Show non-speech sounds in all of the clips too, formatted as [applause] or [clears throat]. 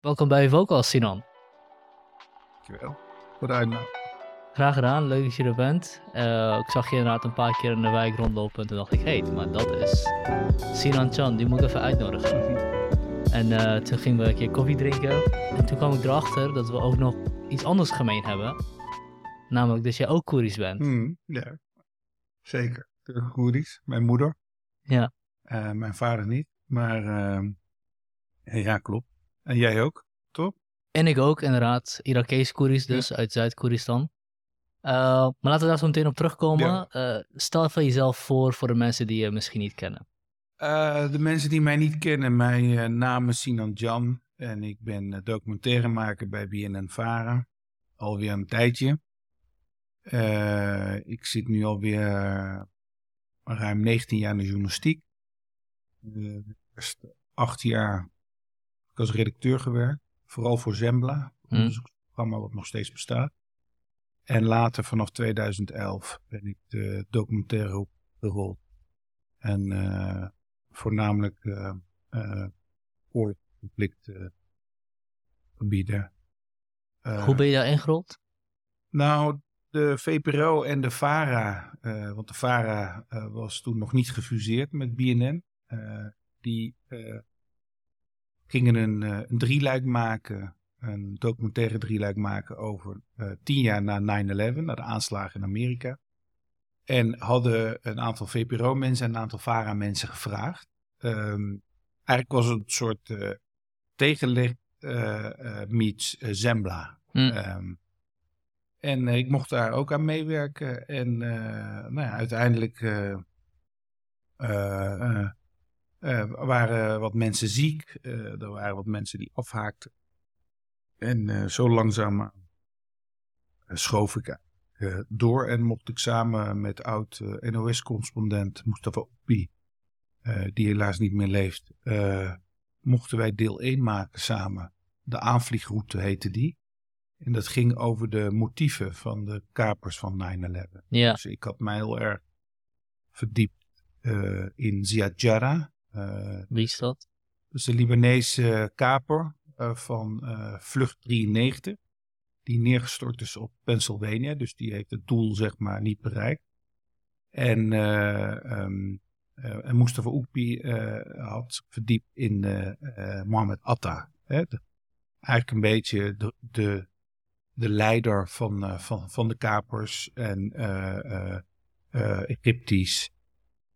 Welkom bij Vocal, Sinan. Dankjewel voor de uitnodiging. Graag gedaan, leuk dat je er bent. Uh, ik zag je inderdaad een paar keer in de wijk rondlopen en toen dacht ik, hé, hey, maar dat is Sinan Chan, die moet ik even uitnodigen. [laughs] En uh, toen gingen we een keer koffie drinken en toen kwam ik erachter dat we ook nog iets anders gemeen hebben. Namelijk dat jij ook Koerisch bent. Mm, ja, zeker. Koerisch, mijn moeder. Ja. Uh, mijn vader niet, maar ehm, ja, klopt. En jij ook, toch? En ik ook, inderdaad. Irakees Koerisch dus, uit Zuid-Koeristan. Uh, maar laten we daar zo meteen op terugkomen. Ja. Uh, stel even jezelf voor voor de mensen die je misschien niet kennen. Uh, de mensen die mij niet kennen, mijn naam is Sinan Jan. En ik ben documentairemaker bij BNN Vara. Alweer een tijdje. ik zit nu alweer ruim 19 jaar in de journalistiek. De eerste acht jaar als redacteur gewerkt. Vooral voor Zembla, een Hm. onderzoeksprogramma wat nog steeds bestaat. En later, vanaf 2011, ben ik de documentaire gerold. En uh, voornamelijk uh, uh. Hoe ben je daar ingerold? Nou, de VPRO en de VARA, want de VARA was toen nog niet gefuseerd met BNN. die gingen een, uh, een drieluik maken, een documentaire drieluik maken over uh, tien jaar na 9-11, na de aanslagen in Amerika. En hadden een aantal VPRO-mensen en een aantal VARA-mensen gevraagd. Um, eigenlijk was het een soort uh, tegenlicht meets Zembla. Hm. Um, en ik mocht daar ook aan meewerken. En nou ja, uiteindelijk er uh, waren wat mensen ziek, uh, er waren wat mensen die afhaakten. En uh, zo langzaam schoof ik door en mocht ik samen met oud NOS-correspondent Mustafa Oepi, die helaas niet meer leeft, mochten wij deel 1 maken samen. De aanvliegroute heette die. En dat ging over de motieven van de kapers van 9-11. Ja. Dus ik had mij heel erg verdiept in Jarrah. Uh, Wie is dat? Dus de Libanese kaper uh, van uh, Vlucht 93. Die neergestort is op Pennsylvania. Dus die heeft het doel zeg maar niet bereikt. En, um, en Mustafa Oekpi had verdiept in Mohammed Atta. Hè? De, eigenlijk een beetje de, de, de leider van, van, van de kapers. En Egyptisch.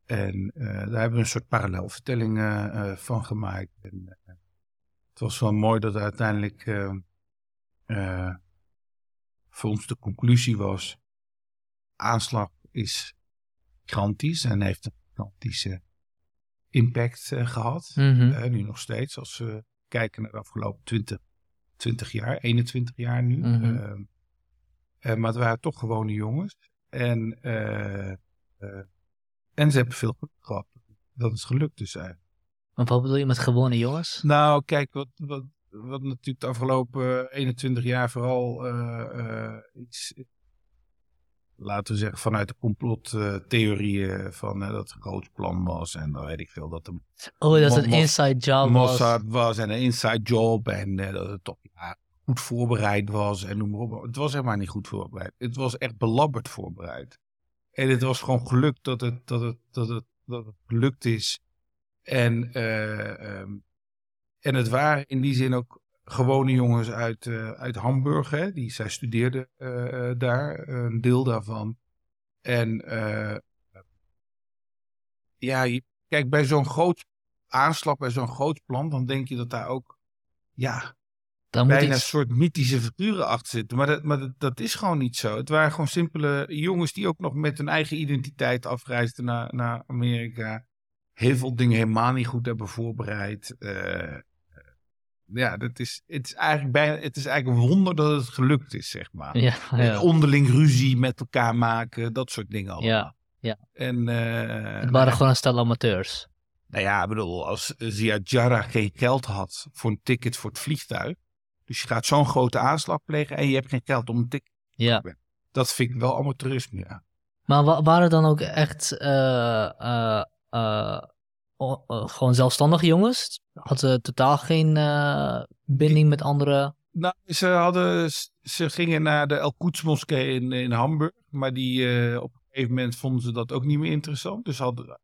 En uh, daar hebben we een soort parallelvertelling uh, uh, van gemaakt. En, het was wel mooi dat uiteindelijk voor ons de conclusie was: aanslag is gigantisch en heeft een gigantische impact gehad. Mm -hmm. nu nog steeds, als we kijken naar de afgelopen 20, 20 jaar, 21 jaar nu. Mm -hmm. maar het waren toch gewone jongens. En en ze hebben veel geluk gehad. Dat is gelukt dus eigenlijk. Maar wat bedoel je met gewone jongens? Nou, kijk, wat, wat, wat natuurlijk de afgelopen 21 jaar vooral uh, uh, iets, laten we zeggen, vanuit de complottheorieën van uh, dat het een groot plan was en dan weet ik veel dat de Oh, dat het een inside job Mossad was. was en een inside job en dat het toch ja, goed voorbereid was en noem maar op. Het was helemaal niet goed voorbereid. Het was echt belabberd voorbereid. En het was gewoon gelukt dat het, dat het, dat het, dat het gelukt is. En, uh, um, en het waren in die zin ook gewone jongens uit, uh, uit Hamburg. Hè, die, zij studeerden uh, daar, een deel daarvan. En ja, kijk, bij zo'n groot aanslag, bij zo'n groot plan, dan denk je dat daar ook, ja, dan bijna iets... een soort mythische figuren achter zitten. Maar, dat, maar dat, dat, is gewoon niet zo. Het waren gewoon simpele jongens die ook nog met hun eigen identiteit afreisden naar, naar Amerika. Heel veel dingen helemaal niet goed hebben voorbereid. Uh, ja, dat is, het, is eigenlijk bijna, het is eigenlijk een wonder dat het gelukt is, zeg maar. Ja, ja. Onderling ruzie met elkaar maken, dat soort dingen allemaal. Ja, ja. En, uh, het waren gewoon een stel amateurs. Nou ja, ik bedoel, als Ziad Jarrah geen geld had voor een ticket voor het vliegtuig. Dus je gaat zo'n grote aanslag plegen en je hebt geen geld om een ticket Ja. Dat vind ik wel amateurisme, ja. Maar wa waren dan ook echt uh, uh, uh, o- eh, gewoon zelfstandige jongens? Hadden ze totaal geen eh, binding met andere... Nou, ze, hadden, ze gingen naar de El Quds moskee in, in Hamburg. Maar die, eh, op een gegeven moment vonden ze dat ook niet meer interessant. Dus hadden,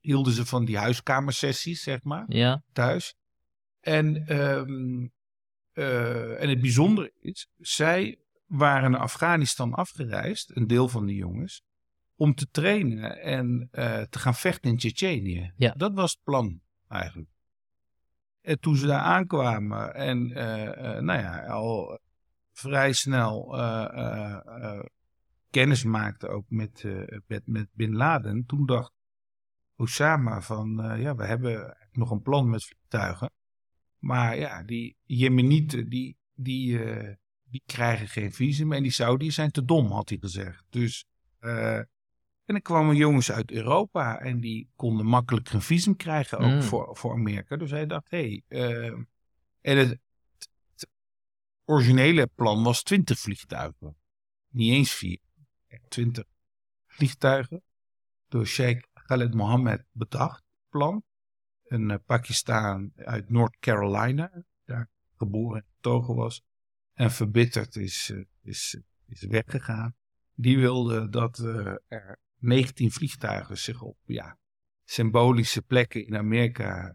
hielden ze van die huiskamersessies, zeg maar, Ja, thuis. En, ehm, eh, en het bijzondere is, zij waren naar Afghanistan afgereisd, een deel van die jongens, om te trainen en eh, te gaan vechten in Tsjetsjenië. Ja. Dat was het plan eigenlijk. En toen ze daar aankwamen en eh, nou ja, al vrij snel kennis maakten ook met, met, met Bin Laden, toen dacht Osama van ja, we hebben nog een plan met vliegtuigen. Maar ja, die Jemenieten, die, die, eh, die krijgen geen visum. En die Saudis zijn te dom, had hij gezegd. Dus, eh, en dan kwamen jongens uit Europa en die konden makkelijk een visum krijgen ook Mm. voor, voor Amerika. Dus hij dacht, hé. Hey, eh, en het, het originele plan was 20 vliegtuigen. Niet eens vier. Echt 20 vliegtuigen. Door Sheikh Khaled Mohammed bedacht, plan een eh, Pakistaan uit North Carolina, daar geboren en getogen was. En verbitterd is, eh, is, is weggegaan. Die wilde dat eh, er 19 vliegtuigen zich op ja, symbolische plekken in Amerika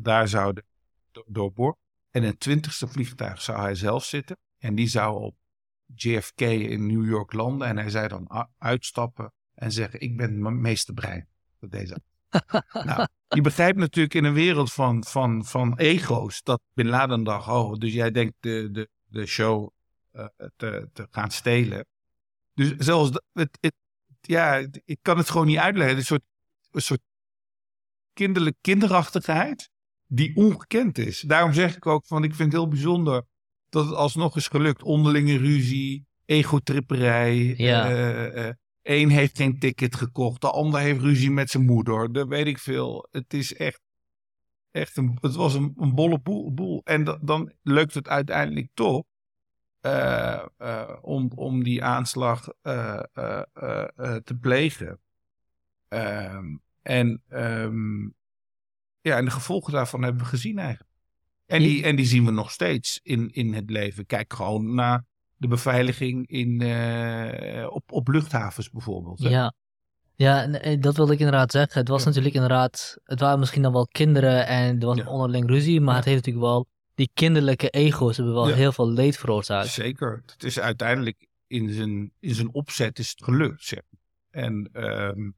daar zouden do- doorboren. En een twintigste vliegtuig zou hij zelf zitten. En die zou op JFK in New York landen. En hij zou dan uitstappen en zeggen: Ik ben mijn meeste brein. Dat deze [laughs] nou, je begrijpt natuurlijk in een wereld van, van, van ego's dat Bin Laden dacht, oh, dus jij denkt de, de, de show eh, te, te gaan stelen. Dus zelfs, het, het, ja, ik kan het gewoon niet uitleggen. Het is een soort, een soort kinderlijk kinderachtigheid die ongekend is. Daarom zeg ik ook van, ik vind het heel bijzonder dat het alsnog is gelukt. Onderlinge ruzie, egotripperij, Ja. eh, eh, Eén heeft geen ticket gekocht. De ander heeft ruzie met zijn moeder. Dat weet ik veel. Het is echt. echt een, het was een, een bolle boel. boel. En da- dan lukt het uiteindelijk toch. eh, eh, om, om die aanslag eh, te plegen. Ehm, en, ehm, ja, en de gevolgen daarvan hebben we gezien eigenlijk. En die, en die zien we nog steeds in, in het leven. Kijk gewoon naar de beveiliging in, eh, op, op luchthavens bijvoorbeeld. hè. ja. Ja, eh, dat wilde ik inderdaad zeggen. Het was Ja. natuurlijk inderdaad... Het waren misschien dan wel kinderen en er was Ja. onderling ruzie, maar Ja. het heeft natuurlijk wel... Die kinderlijke ego's hebben wel heel veel leed veroorzaakt. Zeker. Het is uiteindelijk in zijn, in zijn opzet is het gelukt. Zeg. En ehm,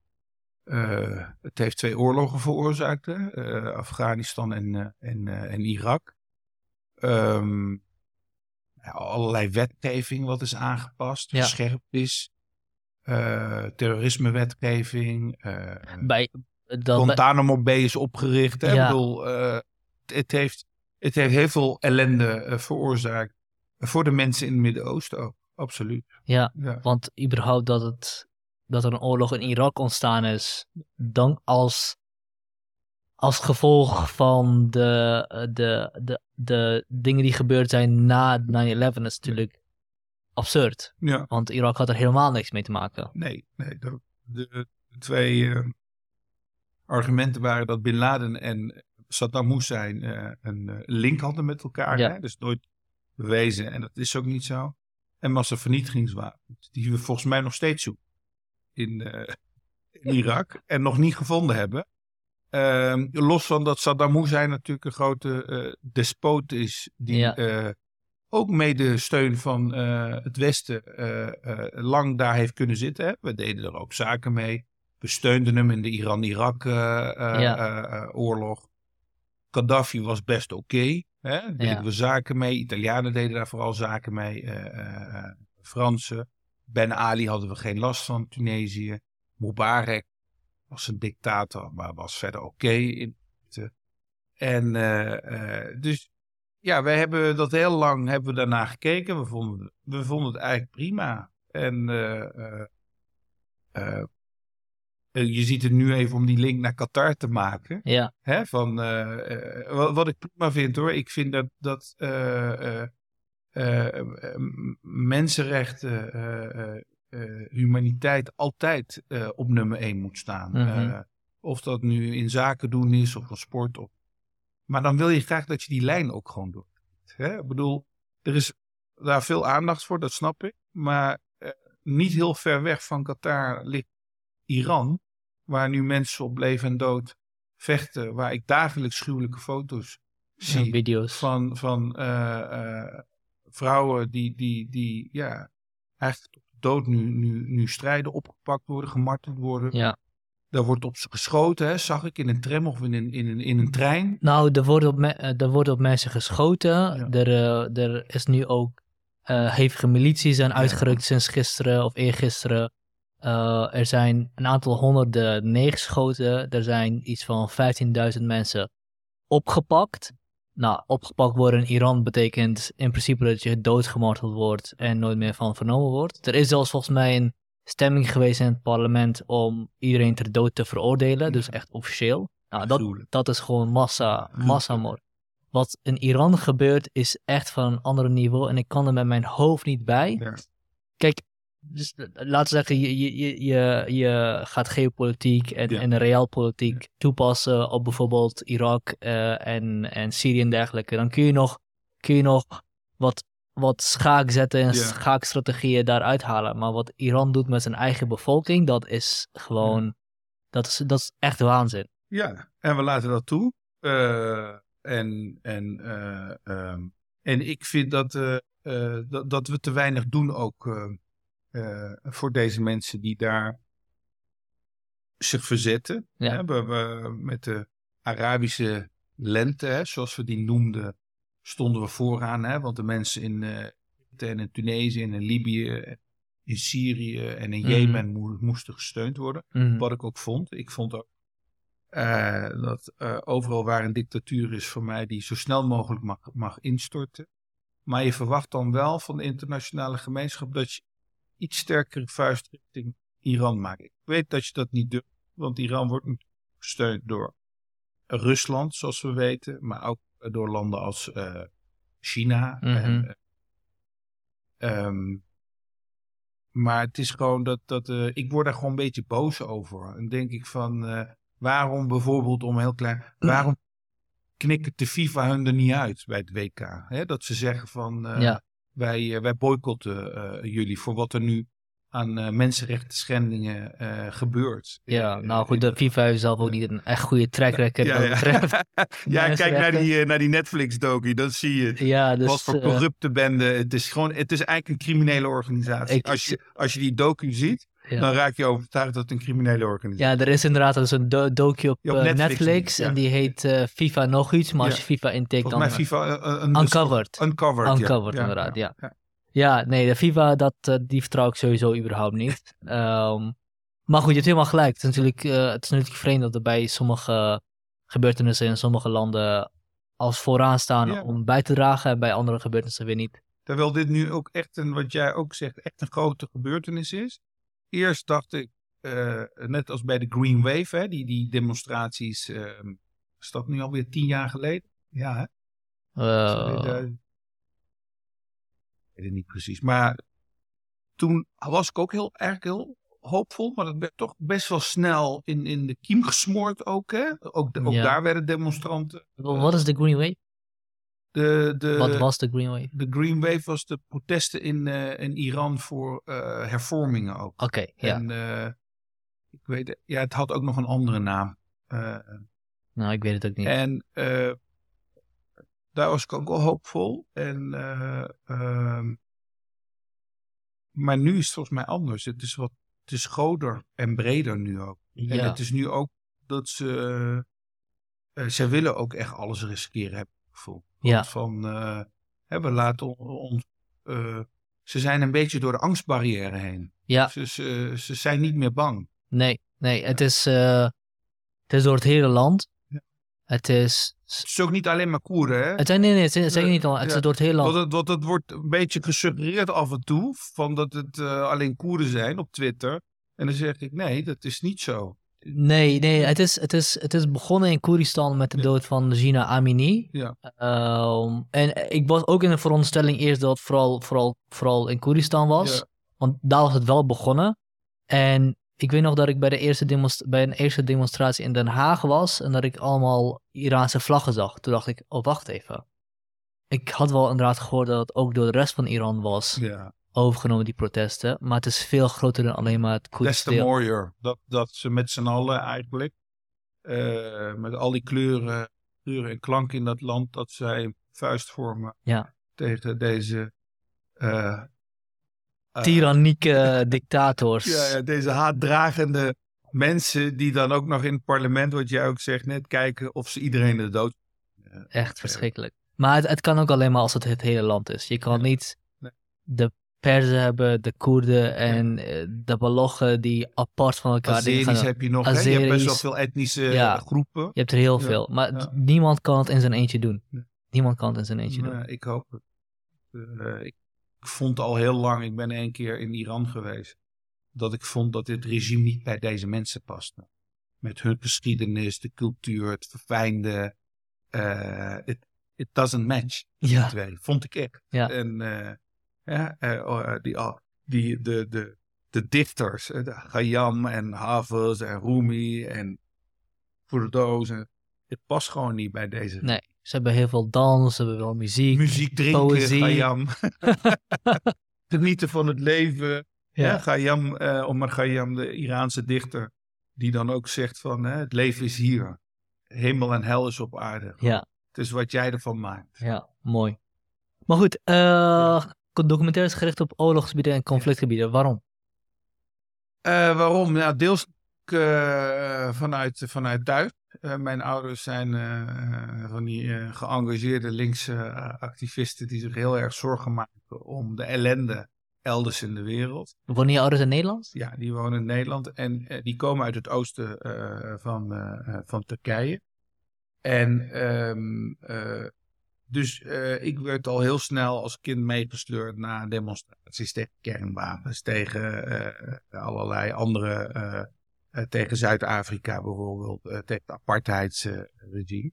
eh, het heeft twee oorlogen veroorzaakt. Hè? Afghanistan en, en, en Irak. Ja, allerlei wetgeving wat is aangepast, Ja. gescherpt is. Eh, terrorismewetgeving. eh Bij, dat, bij- Guantanamo Bay is opgericht. Hè? Ja. Ik bedoel, eh, het, heeft, het heeft heel veel ellende eh, veroorzaakt. Voor de mensen in het Midden-Oosten ook. Absoluut. ja, Ja. want überhaupt dat, het, dat er een oorlog in Irak ontstaan is, dan als, als gevolg van de, eh, de, de, de dingen die gebeurd zijn na 9-11 is natuurlijk absurd. ja. Want Irak had er helemaal niks mee te maken. Nee, nee. De, de, twee eh, argumenten waren dat Bin Laden en Saddam Hussein eh, een eh, link hadden met elkaar. Ja. Hè? Dus nooit bewezen. En dat is ook niet zo. En massavernietigingswapens. Die we volgens mij nog steeds zoeken. In, in Irak. En nog niet gevonden hebben. Ehm, los van dat Saddam Hussein natuurlijk een grote eh, despoot is. Die Ja. eh, ook mede steun van eh, het Westen lang daar heeft kunnen zitten. Hè. We deden er ook zaken mee. We steunden hem in de Iran-Irak-oorlog. Gaddafi was best oké. hè. Daar deden Ja. we zaken mee. Italianen deden daar vooral zaken mee. Fransen. Ben Ali hadden we geen last van. Tunesië. Mubarak was een dictator, maar was verder oké. in. En eh, eh, dus ja, wij hebben dat heel lang hebben we daarna gekeken. We vonden, we vonden het eigenlijk prima. En eh, je ziet het nu even om die link naar Qatar te maken. Ja, Hè, van, wat, wat ik prima vind hoor. Ik vind dat, dat mensenrechten, eh, humaniteit altijd eh, op nummer één moet staan. Mhm. Eh, Of dat nu in zaken doen is of een sport. Of... Maar dan wil je graag dat je die lijn ook gewoon doet. Hè? Ik bedoel, er is daar veel aandacht voor, dat snap ik. Maar niet heel ver weg van Qatar ligt Iran. Waar nu mensen op leven en dood vechten. Waar ik dagelijks gruwelijke foto's zie. Video's. Van, van vrouwen die, die, die ja, eigenlijk dood nu, nu, nu strijden, opgepakt worden, gemarteld worden. Ja. Daar wordt op ze geschoten, hè, zag ik in een tram of in een, in een, in een trein. Nou, er wordt op, eh, er wordt op mensen geschoten. Ja. Er, eh, er is nu ook eh, hevige milities zijn uitgerukt sinds gisteren of eergisteren. Eh, er zijn een aantal honderden neergeschoten. Er zijn iets van 15.000 mensen opgepakt. Nou, opgepakt worden in Iran betekent in principe dat je doodgemarteld wordt en nooit meer van vernomen wordt. Er is zelfs volgens mij een stemming geweest in het parlement om iedereen ter dood te veroordelen, dus echt officieel. Nou, dat, dat is gewoon massa, massamoord. Wat in Iran gebeurt is echt van een ander niveau en ik kan er met mijn hoofd niet bij. Kijk, dus, eh, laten we zeggen, je, je, je, je, gaat geopolitiek en, Ja. en realpolitiek toepassen op bijvoorbeeld Irak eh, en, en Syrië en dergelijke. Dan kun je nog, kun je nog wat, wat schaak zetten en Ja. schaakstrategieën daaruit halen. Maar wat Iran doet met zijn eigen bevolking, dat is gewoon, dat, is, dat is echt waanzin. Ja, en we laten dat toe. Eh, en, en, eh, ehm, en ik vind dat, dat, dat we te weinig doen ook eh, eh, voor deze mensen die daar zich verzetten. Ja. Hè, we, we- met de Arabische lente, hè, zoals we die noemden, stonden we vooraan. Hè, want de mensen in, eh, Egypte en in Tunesië en in Libië, in Syrië en in Mhm. Jemen mo- moesten gesteund worden. Mhm. Wat ik ook vond. Ik vond ook eh, dat eh, overal waar een dictatuur is voor mij die zo snel mogelijk mag, mag instorten. Maar je verwacht dan wel van de internationale gemeenschap dat je iets sterkere vuist richting Iran maakt. Ik weet dat je dat niet durft, want Iran wordt natuurlijk gesteund door Rusland, zoals we weten, maar ook door landen als eh, China. Mhm. En, eh, ehm, maar het is gewoon dat, dat eh, ik word daar gewoon een beetje boos over. En denk ik van, waarom bijvoorbeeld, om heel klein, waarom knikkert de FIFA hun er niet uit bij het WK? Hè? Dat ze zeggen van, Ja. Wij, eh, wij boycotten eh, jullie voor wat er nu aan eh mensenrechten schendingen gebeurt. Ja, nou goed, de FIFA heeft zelf ook niet een echt goede track record Ja, wat ja. betreft. [laughs] ja, kijk naar die, naar die Netflix-docu, dan zie je. Ja, dus... Wat voor corrupte bende. Het is gewoon, het is eigenlijk een criminele organisatie. Ik- als, je, als je die docu ziet, Ja. dan raak je overtuigd dat het een criminele organisatie Ja, er is inderdaad dus een do docu op, eh, Netflix en die heet eh, FIFA nog iets, maar als je FIFA intikt is. dan... Volgens mij FIFA... eh, Uncovered. Uncovered. Uncovered, Ja, inderdaad, ja. ja. Nee, de FIFA, dat, die vertrouw ik sowieso überhaupt niet. [laughs] Ehm, maar goed, je hebt helemaal gelijk. Het is, natuurlijk, het is natuurlijk vreemd dat er bij sommige gebeurtenissen in sommige landen als vooraan staan Ja. om bij te dragen en bij andere gebeurtenissen weer niet. Terwijl dit nu ook echt een, wat jij ook zegt, echt een grote gebeurtenis is. Eerst dacht ik, eh, net als bij de Green Wave, hè, die, die demonstraties, eh, is dat nu alweer tien jaar geleden? Ja, hè? Eh, 2000. Ik weet het niet precies. Maar toen was ik ook heel, eigenlijk heel hoopvol. Maar dat werd toch best wel snel in, in de kiem gesmoord ook. Hè? Ook, de- ook Ja. daar werden demonstranten. wat is de Green Wave? De, de, wat was de Green Wave? de Green Wave was de protesten in, eh, in Iran voor eh, hervormingen ook. Oké, ja. En eh, ik weet, ja, het had ook nog een andere naam. Nou, ik weet het ook niet. En daar was ik ook wel hoopvol. En, eh, ehm, maar nu is het volgens mij anders. Het is wat het is groter en breder nu ook. En ja. het is nu ook dat ze. zij willen ook echt alles riskeren, gevoel. Ja. Want Van, eh, hè, we laten on- ons. eh, ze zijn een beetje door de angstbarrière heen. ja, Ze, ze, ze zijn niet meer bang. nee, nee, het is, eh, het is door het hele land. Ja. Het is, Het is ook niet alleen maar Koeren, hè? het zijn, nee, nee, het is zeker niet al, het Ja. is door het hele land. Want het, het wordt een beetje gesuggereerd af en toe. Van dat het alleen Koerden zijn op Twitter. En dan zeg ik nee, dat is niet zo. Nee, nee, het is, het, is, het is begonnen in Koeristan met de Ja. dood van Gina Amini. Ja. Ehm, en ik was ook in de veronderstelling eerst dat het vooral, vooral, vooral in Koeristan was. Ja. Want daar was het wel begonnen. En ik weet nog dat ik bij, de eerste bij een eerste demonstratie in Den Haag was en dat ik allemaal Iraanse vlaggen zag. Toen dacht ik, oh wacht even. Ik had wel inderdaad gehoord dat het ook door de rest van Iran was Ja. Overgenomen, die protesten. Maar het is veel groter dan alleen maar het Des Koerdische te mooier. Dat, dat ze met z'n allen eigenlijk, eh, met al die kleuren, kleuren en klanken in dat land, dat zij vuist vormen Ja. tegen deze, eh, Tyrannieke [laughs] dictators. ja, ja, deze haatdragende mensen die dan ook nog in het parlement, wat jij ook zegt net, kijken of ze iedereen de dood. Echt verschrikkelijk. Maar het, het kan ook alleen maar als het het hele land is. Je kan niet de Perzen hebben, de Koerden en eh, de Balochen die apart van elkaar Azeris gaan doen. heb je nog, hè? je hebt best wel veel etnische Ja. groepen. Je hebt er heel Ja, veel. Maar niemand kan het in zijn eentje doen. Niemand kan het in zijn eentje doen. Maar ik hoop het. Eh, ik, ik vond al heel lang, ik ben één keer in Iran geweest, dat ik vond dat dit regime niet bij deze mensen paste. Met hun geschiedenis, de cultuur, het verfijnde. eh, it, it doesn't match. Ja. Vond ik echt. Ja. En eh, die, ah, die, de, de, de dichters, eh, de Khayyam en Hafiz en Rumi en en- Het past gewoon niet bij deze Nee, ze hebben heel veel dans, ze hebben wel muziek. muziek drinken, Poëzie. Gayam. [laughs] Genieten van het leven. Ja. Ja. Gayam, eh Omar Gayam, de Iraanse dichter, die dan ook zegt van hè, het leven is hier. Hemel en hel is op aarde. Ja, Het is wat jij ervan maakt. ja, mooi. Maar goed, eh documentaires gericht op oorlogsgebieden en conflictgebieden. Waarom? Eh, waarom? Nou, deels eh, vanuit, vanuit. Eh, mijn ouders zijn van die geëngageerde linkse activisten die zich heel erg zorgen maken om de ellende elders in de wereld. Wonen je ouders in Nederland? Ja, die wonen in Nederland en die komen uit het oosten van, van Turkije. En ehm, eh, dus eh, ik werd al heel snel als kind meegesleurd naar demonstraties tegen kernwapens, tegen eh, allerlei andere, eh, eh, tegen Zuid-Afrika bijvoorbeeld, eh, tegen het apartheidsregime.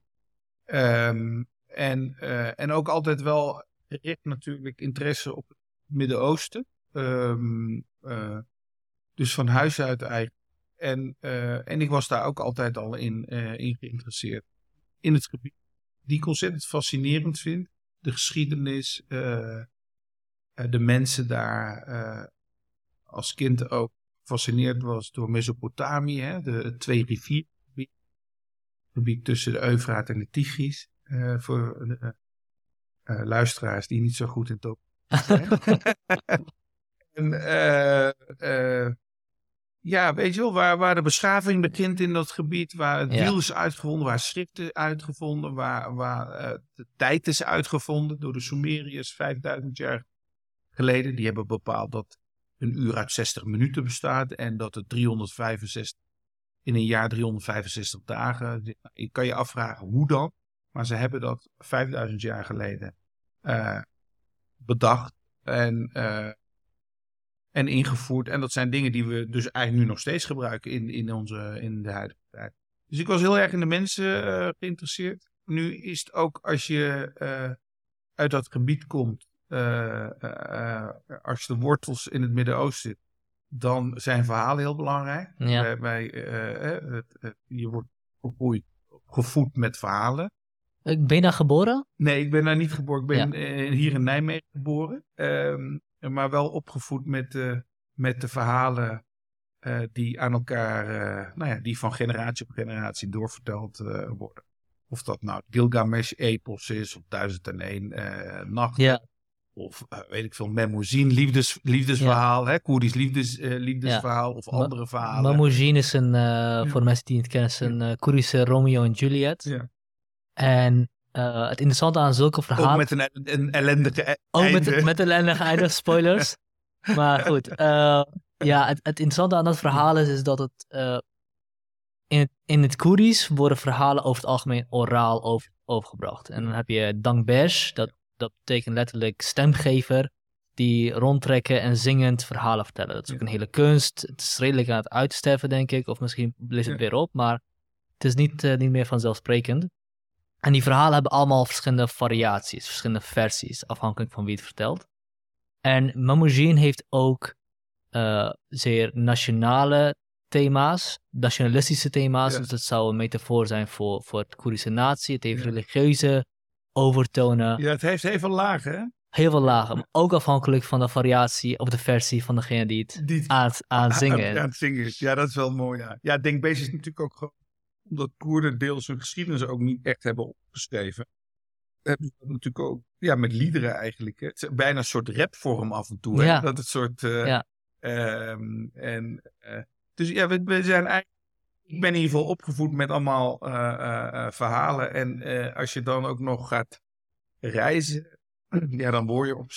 Ehm, en, eh, en ook altijd wel gericht natuurlijk interesse op het Midden-Oosten. Ehm, eh, dus van huis uit eigenlijk. En, eh, en ik was daar ook altijd al in, eh, in geïnteresseerd. In het gebied. Die ik ontzettend fascinerend vind. De geschiedenis. eh, eh, de mensen daar. eh, als kind ook gefascineerd was door Mesopotamië. Hè, de, twee riviergebied. Het gebied tussen de Eufraat en de Tigris. voor de luisteraars die niet zo goed in het [laughs] en, eh, eh, ja, weet je wel, waar, waar de beschaving begint in dat gebied, waar het wiel is uitgevonden, waar schrift is uitgevonden, waar, waar eh, de tijd is uitgevonden door de Sumeriërs 5000 jaar geleden. Die hebben bepaald dat een uur uit 60 minuten bestaat en dat het 365 in een jaar 365 dagen. Nou, Je kan je afvragen hoe dan, maar ze hebben dat 5000 jaar geleden eh, bedacht en, eh, en ingevoerd. En dat zijn dingen die we dus eigenlijk nu nog steeds gebruiken in, in, onze, in de huidige tijd. Dus ik was heel erg in de mensen eh, geïnteresseerd. Nu is het ook als je eh, uit dat gebied komt, eh, als je de wortels in het Midden-Oosten zit, dan zijn verhalen heel belangrijk. Ja. Eh, het, het- je wordt opgegroeid, gevoed met verhalen. Ben je daar geboren? Nee, ik ben daar niet geboren. Ik ben hier in Nijmegen geboren. Ehm, maar wel opgevoed met, eh, met de verhalen eh, die aan elkaar, eh, nou ja, die van generatie op generatie doorverteld eh, worden. Of dat nou Gilgamesh-epos is, of 1001 eh Nacht, Ja. of eh, weet ik veel, Memoezin, liefdes, liefdesverhaal, hè, Koerdisch liefdes, eh, liefdesverhaal, of andere verhalen. Mamoudzin is een, eh, voor de mensen die het kennen, is een eh, Koerdische Romeo en Juliet. Ja. En eh, het interessante aan zulke verhalen... Ook met een, een ellendige e- Ook einde. met, met een ellendige einde, [laughs] spoilers. maar goed, eh, ja, het, het interessante aan dat verhaal is, is dat het, eh, in het in het Koerdisch worden verhalen over het algemeen oraal over, overgebracht. En dan heb je Dangbesh, dat, dat betekent letterlijk stemgever, die rondtrekken en zingend verhalen vertellen. Dat is ook een hele kunst. Het is redelijk aan het uitsterven, denk ik, of misschien leest het weer op, maar het is niet, niet meer vanzelfsprekend. En die verhalen hebben allemaal verschillende variaties, verschillende versies, afhankelijk van wie het vertelt. En Mamoudzin heeft ook eh, zeer nationale thema's, nationalistische thema's. Ja. Dus dat zou een metafoor zijn voor, voor het Koerdische natie. Het heeft Ja. religieuze overtonen. Ja, het heeft heel veel lagen, hè? Heel veel lagen. Maar ook afhankelijk van de variatie of de versie van degene die het Die aan, het- aan zingen Aan het zingen is. Ja, dat is wel mooi, ja. Ja, Denkbeest is natuurlijk ook gewoon... Omdat Koerden deels hun geschiedenis ook niet echt hebben opgeschreven. Hebben ze dat natuurlijk ook... Ja, met liederen eigenlijk. Hè. Het is bijna een soort rapvorm af en toe. Hè? Ja. Dat het soort... eh, Ja. ehm, en, eh, dus ja, we, we zijn eigenlijk... Ik ben in ieder geval opgevoed met allemaal eh, verhalen. En als je dan ook nog gaat reizen... [clears throat] Ja, dan word je op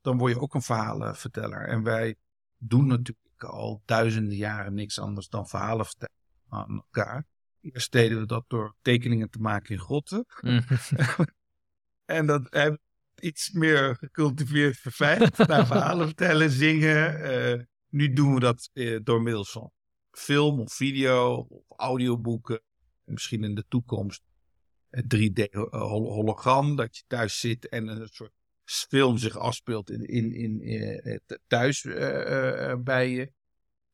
dan word je ook een verhalenverteller. En wij doen natuurlijk al duizenden jaren niks anders dan verhalen vertellen aan elkaar. Eerst deden we dat door tekeningen te maken in grotten. Mm. [laughs] En dat hebben we iets meer gecultiveerd, verfijnd. [laughs] naar verhalen vertellen, zingen. Eh, nu doen we dat eh, door middels van film of video of audioboeken. En misschien in de toekomst een 3D-hologram. Dat je thuis zit en een soort film zich afspeelt in, in, in, eh, th- thuis bij je.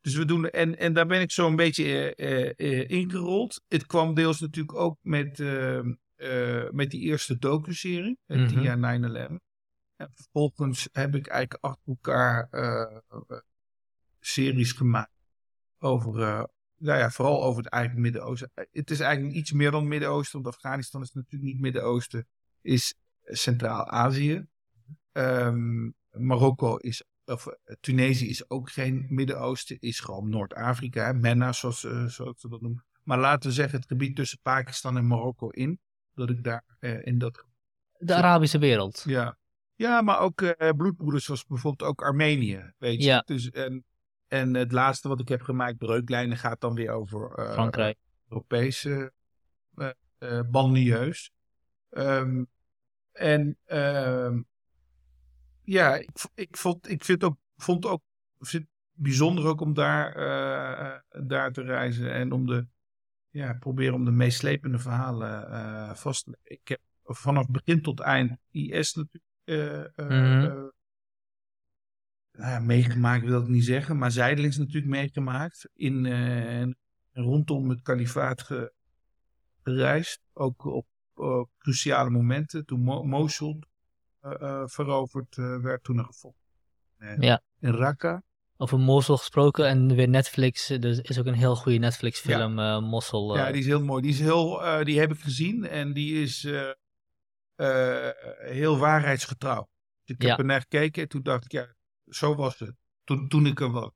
Dus we doen, en, en daar ben ik zo een beetje eh, eh, eh, ingerold. Het kwam deels natuurlijk ook met, eh, eh, met die eerste docu-serie, Mhm. 10 jaar 9-11. En vervolgens heb ik eigenlijk achter elkaar series gemaakt over, nou ja, vooral over het eigen Midden-Oosten. Het is eigenlijk iets meer dan Midden-Oosten, want Afghanistan is natuurlijk niet Midden-Oosten, is Centraal-Azië. Ehm, Marokko is, of eh, Tunesië is ook geen Midden-Oosten, is gewoon Noord-Afrika, MENA zoals, zoals ze dat noemen. Maar laten we zeggen het gebied tussen Pakistan en Marokko in, dat ik daar eh, in dat De Arabische wereld. ja, ja maar ook bloedbroeders zoals bijvoorbeeld ook Armenië, weet je. Ja. Dus, en, en het laatste wat ik heb gemaakt, Breuklijnen, gaat dan weer over Frankrijk. Europese. Ehm, en ehm, ja, ik, vond, ik vind ook, vond ook vind bijzonder ook om daar, eh, daar te reizen en om de, ja, proberen om de meeslepende verhalen eh, vast te leggen. Ik heb vanaf begin tot eind IS natuurlijk eh, eh, eh, nou ja, meegemaakt, wil ik niet zeggen, maar zijdelings natuurlijk meegemaakt. In, eh, en rondom het kalifaat ge- gereisd. Ook op eh, cruciale momenten. Toen Mo- Mosul eh, eh, veroverd eh, werd, toen er gevochten. Eh, Ja. In Raqqa. Over Mosul gesproken en weer Netflix. Er is ook een heel goede Netflix film, eh Mosul. eh, Ja, die is heel mooi. Die, is heel, eh, die heb ik gezien en die is eh, eh, heel waarheidsgetrouw. Dus ik Ja. heb er naar gekeken en toen dacht ik, ja, zo was het. Toen, toen ik er was.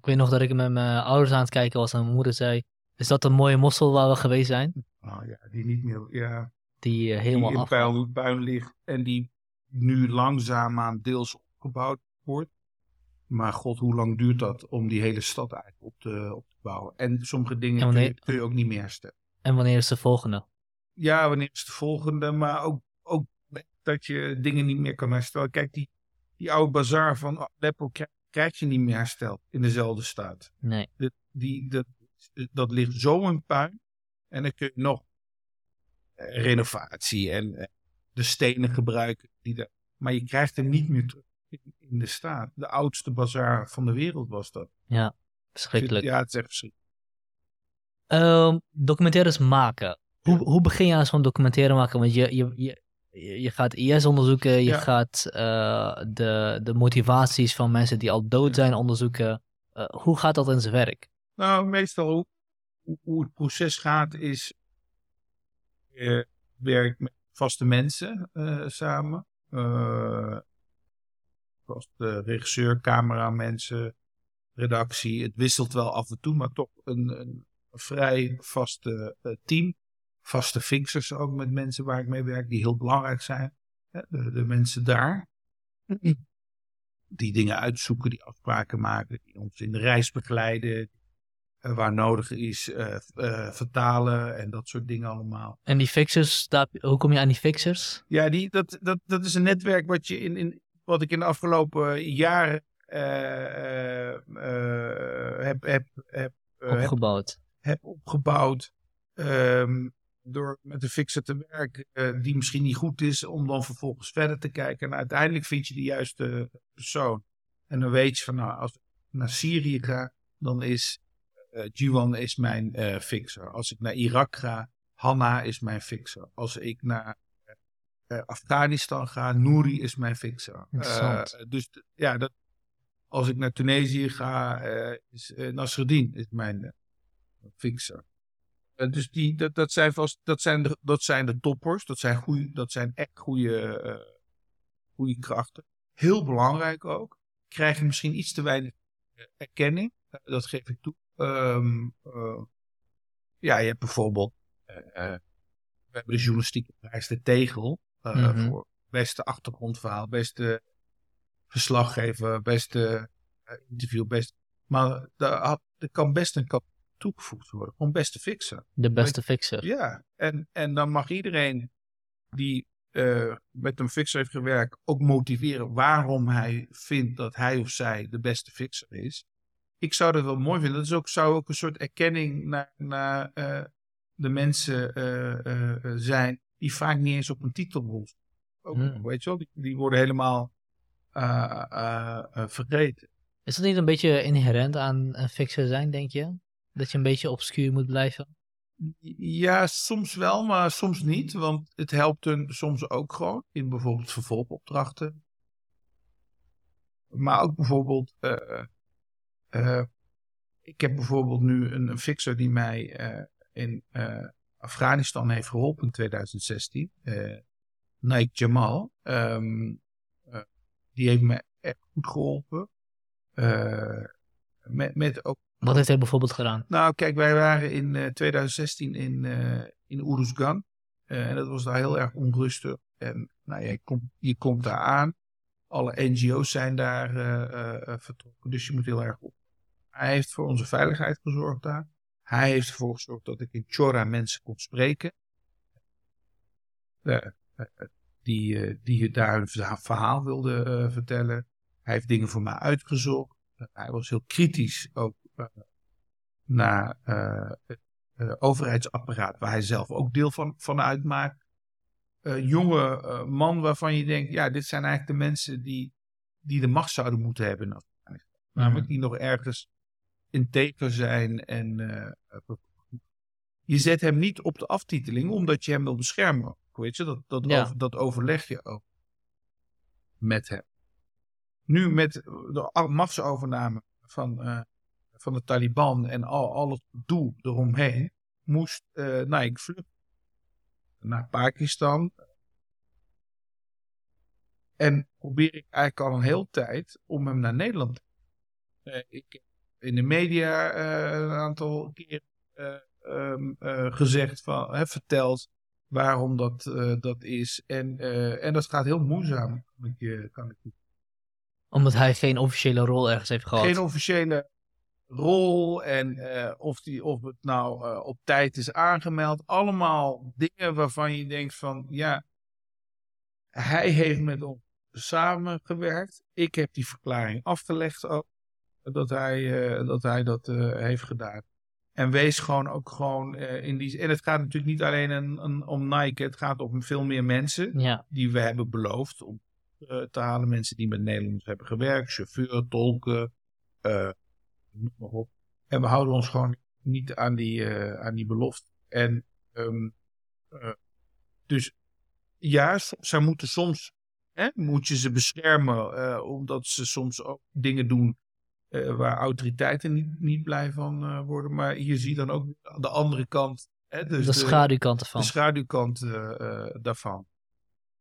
Ik weet nog dat ik met mijn ouders aan het kijken was en mijn moeder zei... Is dat een mooie Mosul waar we geweest zijn? Nou ja, die niet meer, ja, Die eh, die helemaal in af... puin, puin ligt en die nu langzaamaan deels opgebouwd wordt. Maar god, hoe lang duurt dat om die hele stad eigenlijk op te, op te bouwen? En sommige dingen En kun, je, kun je ook niet meer herstellen. En wanneer is de volgende? Ja, wanneer is de volgende? Maar ook, ook dat je dingen niet meer kan herstellen. Kijk, die, die oude bazaar van Aleppo krijg, krijg je niet meer hersteld in dezelfde staat. Nee. Dat, die, dat, dat ligt zo in puin. En dan kun je nog renovatie en eh, de stenen gebruiken. Die daar, maar je krijgt hem niet meer terug in, de staat. De oudste bazaar van de wereld was dat. Verschrikkelijk. Ja, het is echt verschrikkelijk. Ehm, documentaires maken. Hoe, hoe begin je aan zo'n documentaire maken? Want je, je, je, je gaat IS onderzoeken, je Ja. gaat eh, de, de motivaties van mensen die al dood zijn onderzoeken. Eh, hoe gaat dat in zijn werk? Nou, meestal hoe, hoe het proces gaat is... Je werkt met vaste mensen eh, samen. Eh zoals de regisseur, cameramensen, redactie. Het wisselt wel af en toe, maar toch een, een vrij vaste eh, team. Vaste fixers ook met mensen waar ik mee werk, die heel belangrijk zijn. De mensen daar. Die dingen uitzoeken, die afspraken maken, die ons in de reis begeleiden, eh, waar nodig is, eh, eh, vertalen en dat soort dingen allemaal. En die fixers, daar, hoe kom je aan die fixers? Ja, die, dat, dat, dat is een netwerk wat, je in, in, wat ik in de afgelopen jaren heb, heb, heb, heb, Opgebouwd. heb opgebouwd. ehm, door met een fixer te werken die misschien niet goed is, om dan vervolgens verder te kijken. En uiteindelijk vind je de juiste persoon. En dan weet je van, nou, als ik naar Syrië ga, dan is uh, Jiwan is mijn uh, fixer. Als ik naar Irak ga, Hanna is mijn fixer. Als ik naar uh, Afghanistan ga, Nouri is mijn fixer. dus ja, dat, als ik naar Tunesië ga, is Nasreddin is mijn fixer. dus die, dat, dat, zijn vast, dat, zijn de, dat zijn de toppers. Dat zijn, goeie, dat zijn echt goede, goede krachten. Heel belangrijk ook. Krijg je misschien iets te weinig erkenning. dat geef ik toe. Um, uh, ja, je hebt bijvoorbeeld. Uh, we hebben de journalistieke prijs De Tegel. Mm -hmm. Voor beste achtergrondverhaal, beste verslaggever, beste interview. Best, maar daar, had, er kan best een kap toegevoegd worden. Gewoon beste fixer. De beste fixer. Ja, en, en dan mag iedereen die uh, met een fixer heeft gewerkt ook motiveren waarom hij vindt dat hij of zij de beste fixer is ik zou dat wel mooi vinden. Dat is ook, zou ook een soort erkenning naar, naar uh, de mensen uh, uh, zijn die vaak niet eens op een titel ook, hmm. Weet je wel, die, die worden helemaal vergeten. Is dat niet een beetje inherent aan een fixer zijn, denk je? Dat je een beetje obscuur moet blijven? Ja, soms wel, maar soms niet. Want het helpt hun soms ook gewoon in bijvoorbeeld vervolgopdrachten. Maar ook bijvoorbeeld uh, ik heb bijvoorbeeld nu een, een fixer die mij uh, in uh, Afghanistan heeft geholpen in 2016. Naik Jamal. Um, die heeft me echt goed geholpen. met, met ook wat heeft hij bijvoorbeeld gedaan? Nou, kijk, wij waren in uh, 2016 in, in Uruzgan. En dat was daar heel erg onrustig. En nou, je, komt, je komt daar aan. Alle NGO's zijn daar vertrokken. Dus je moet heel erg op hij heeft voor onze veiligheid gezorgd daar. Hij heeft ervoor gezorgd dat ik in Chora mensen kon spreken. Uh, die, uh, die daar hun verhaal wilden vertellen. Hij heeft dingen voor mij uitgezocht. hij was heel kritisch ook naar het overheidsapparaat waar hij zelf ook deel van, van uitmaakt. jonge man waarvan je denkt, ja, dit zijn eigenlijk de mensen die, die de macht zouden moeten hebben. Namelijk die nog ergens integer zijn en uh, je zet hem niet op de aftiteling omdat je hem wil beschermen. Weet je, dat, dat, ja. over, dat overleg je ook met hem. Nu met de machtsovername van, uh, van de Taliban en al, al het doel eromheen, moest uh, nou, ik vluchten naar Pakistan. En probeer ik eigenlijk al een hele tijd om hem naar Nederland te uh, ik in de media uh, een aantal keer uh, um, uh, gezegd, van, hè, verteld waarom dat, dat is. En, en dat gaat heel moeizaam, kan ik, kan ik Omdat hij geen officiële rol ergens heeft gehad. Geen officiële rol en of, die, of het nou op tijd is aangemeld. Allemaal dingen waarvan je denkt van, ja, hij heeft met ons samengewerkt. Ik heb die verklaring afgelegd ook dat hij, uh, dat, hij dat uh, heeft gedaan. En wees gewoon ook gewoon uh, in die. En het gaat natuurlijk niet alleen een, een, om Nike, het gaat om veel meer mensen ja. die we hebben beloofd om te halen. Mensen die met Nederlanders hebben gewerkt, chauffeur, tolken, noem maar op. En we houden ons gewoon niet aan die, aan die belofte. En um, dus ja, zij moeten soms, hè, moet je ze beschermen, omdat ze soms ook dingen doen uh, waar autoriteiten niet, niet blij van uh, worden. Maar je ziet dan ook de andere kant. Hè, dus de schaduwkant ervan. De schaduwkant uh, daarvan.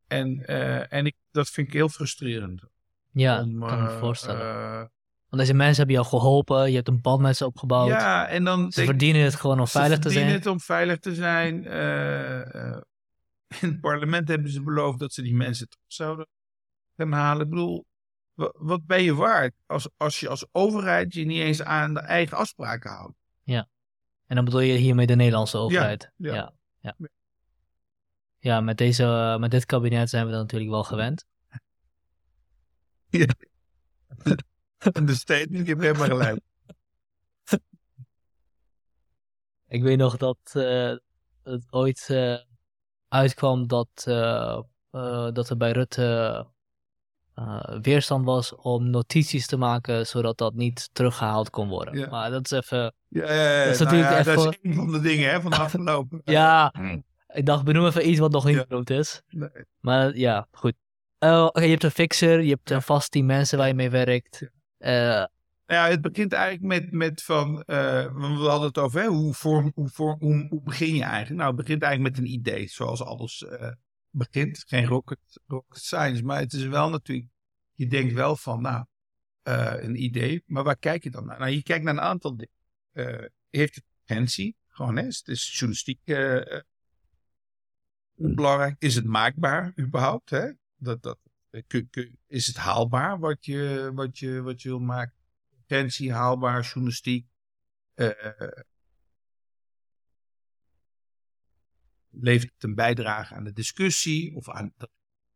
En, en ik, dat vind ik heel frustrerend. Ja, om, kan me voorstellen. Want deze mensen hebben jou geholpen, je hebt een band met ze opgebouwd. Ja, en dan... Ze verdienen het gewoon om veilig te zijn. Ze verdienen het om veilig te zijn. in het parlement hebben ze beloofd dat ze die mensen terug zouden gaan halen. Ik bedoel, wat ben je waard als, als je als overheid je niet eens aan de eigen afspraken houdt? Ja. En dan bedoel je hiermee de Nederlandse overheid? Ja. Ja, ja. ja. met, deze, met dit kabinet zijn we dan natuurlijk wel gewend. [laughs] Ja. de statement, je hebt helemaal gelijk. Ik weet nog dat uh, het ooit uh, uitkwam dat, uh, dat er bij Rutte eh, weerstand was om notities te maken, zodat dat niet teruggehaald kon worden. Ja. Maar dat is even... Ja, ja, ja. Dat is Nou natuurlijk ja, dat is een van de dingen hè, van de [laughs] afgelopen. Ja, ik dacht, benoem even iets wat nog niet Ja. benoemd is. Nee. Maar ja, goed. Oké, je hebt een fixer, je hebt een vast team mensen waar je mee werkt. Eh, Nou ja, het begint eigenlijk met, met van, eh, we hadden het over hè, hoe, vorm, hoe, vorm, hoe, hoe begin je eigenlijk? Nou, het begint eigenlijk met een idee, zoals alles begint. Geen rocket, rocket science, maar het is wel natuurlijk, je denkt wel van, nou, eh, een idee, maar waar kijk je dan naar? Nou, je kijkt naar een aantal dingen. Eh, heeft het urgentie? Gewoon, hè, is, is journalistiek eh, belangrijk? Is het maakbaar überhaupt? Hè? Dat, dat, is het haalbaar wat je, wat je, wat je wil maken? urgentie, haalbaar, journalistiek. Levert het een bijdrage aan de discussie of aan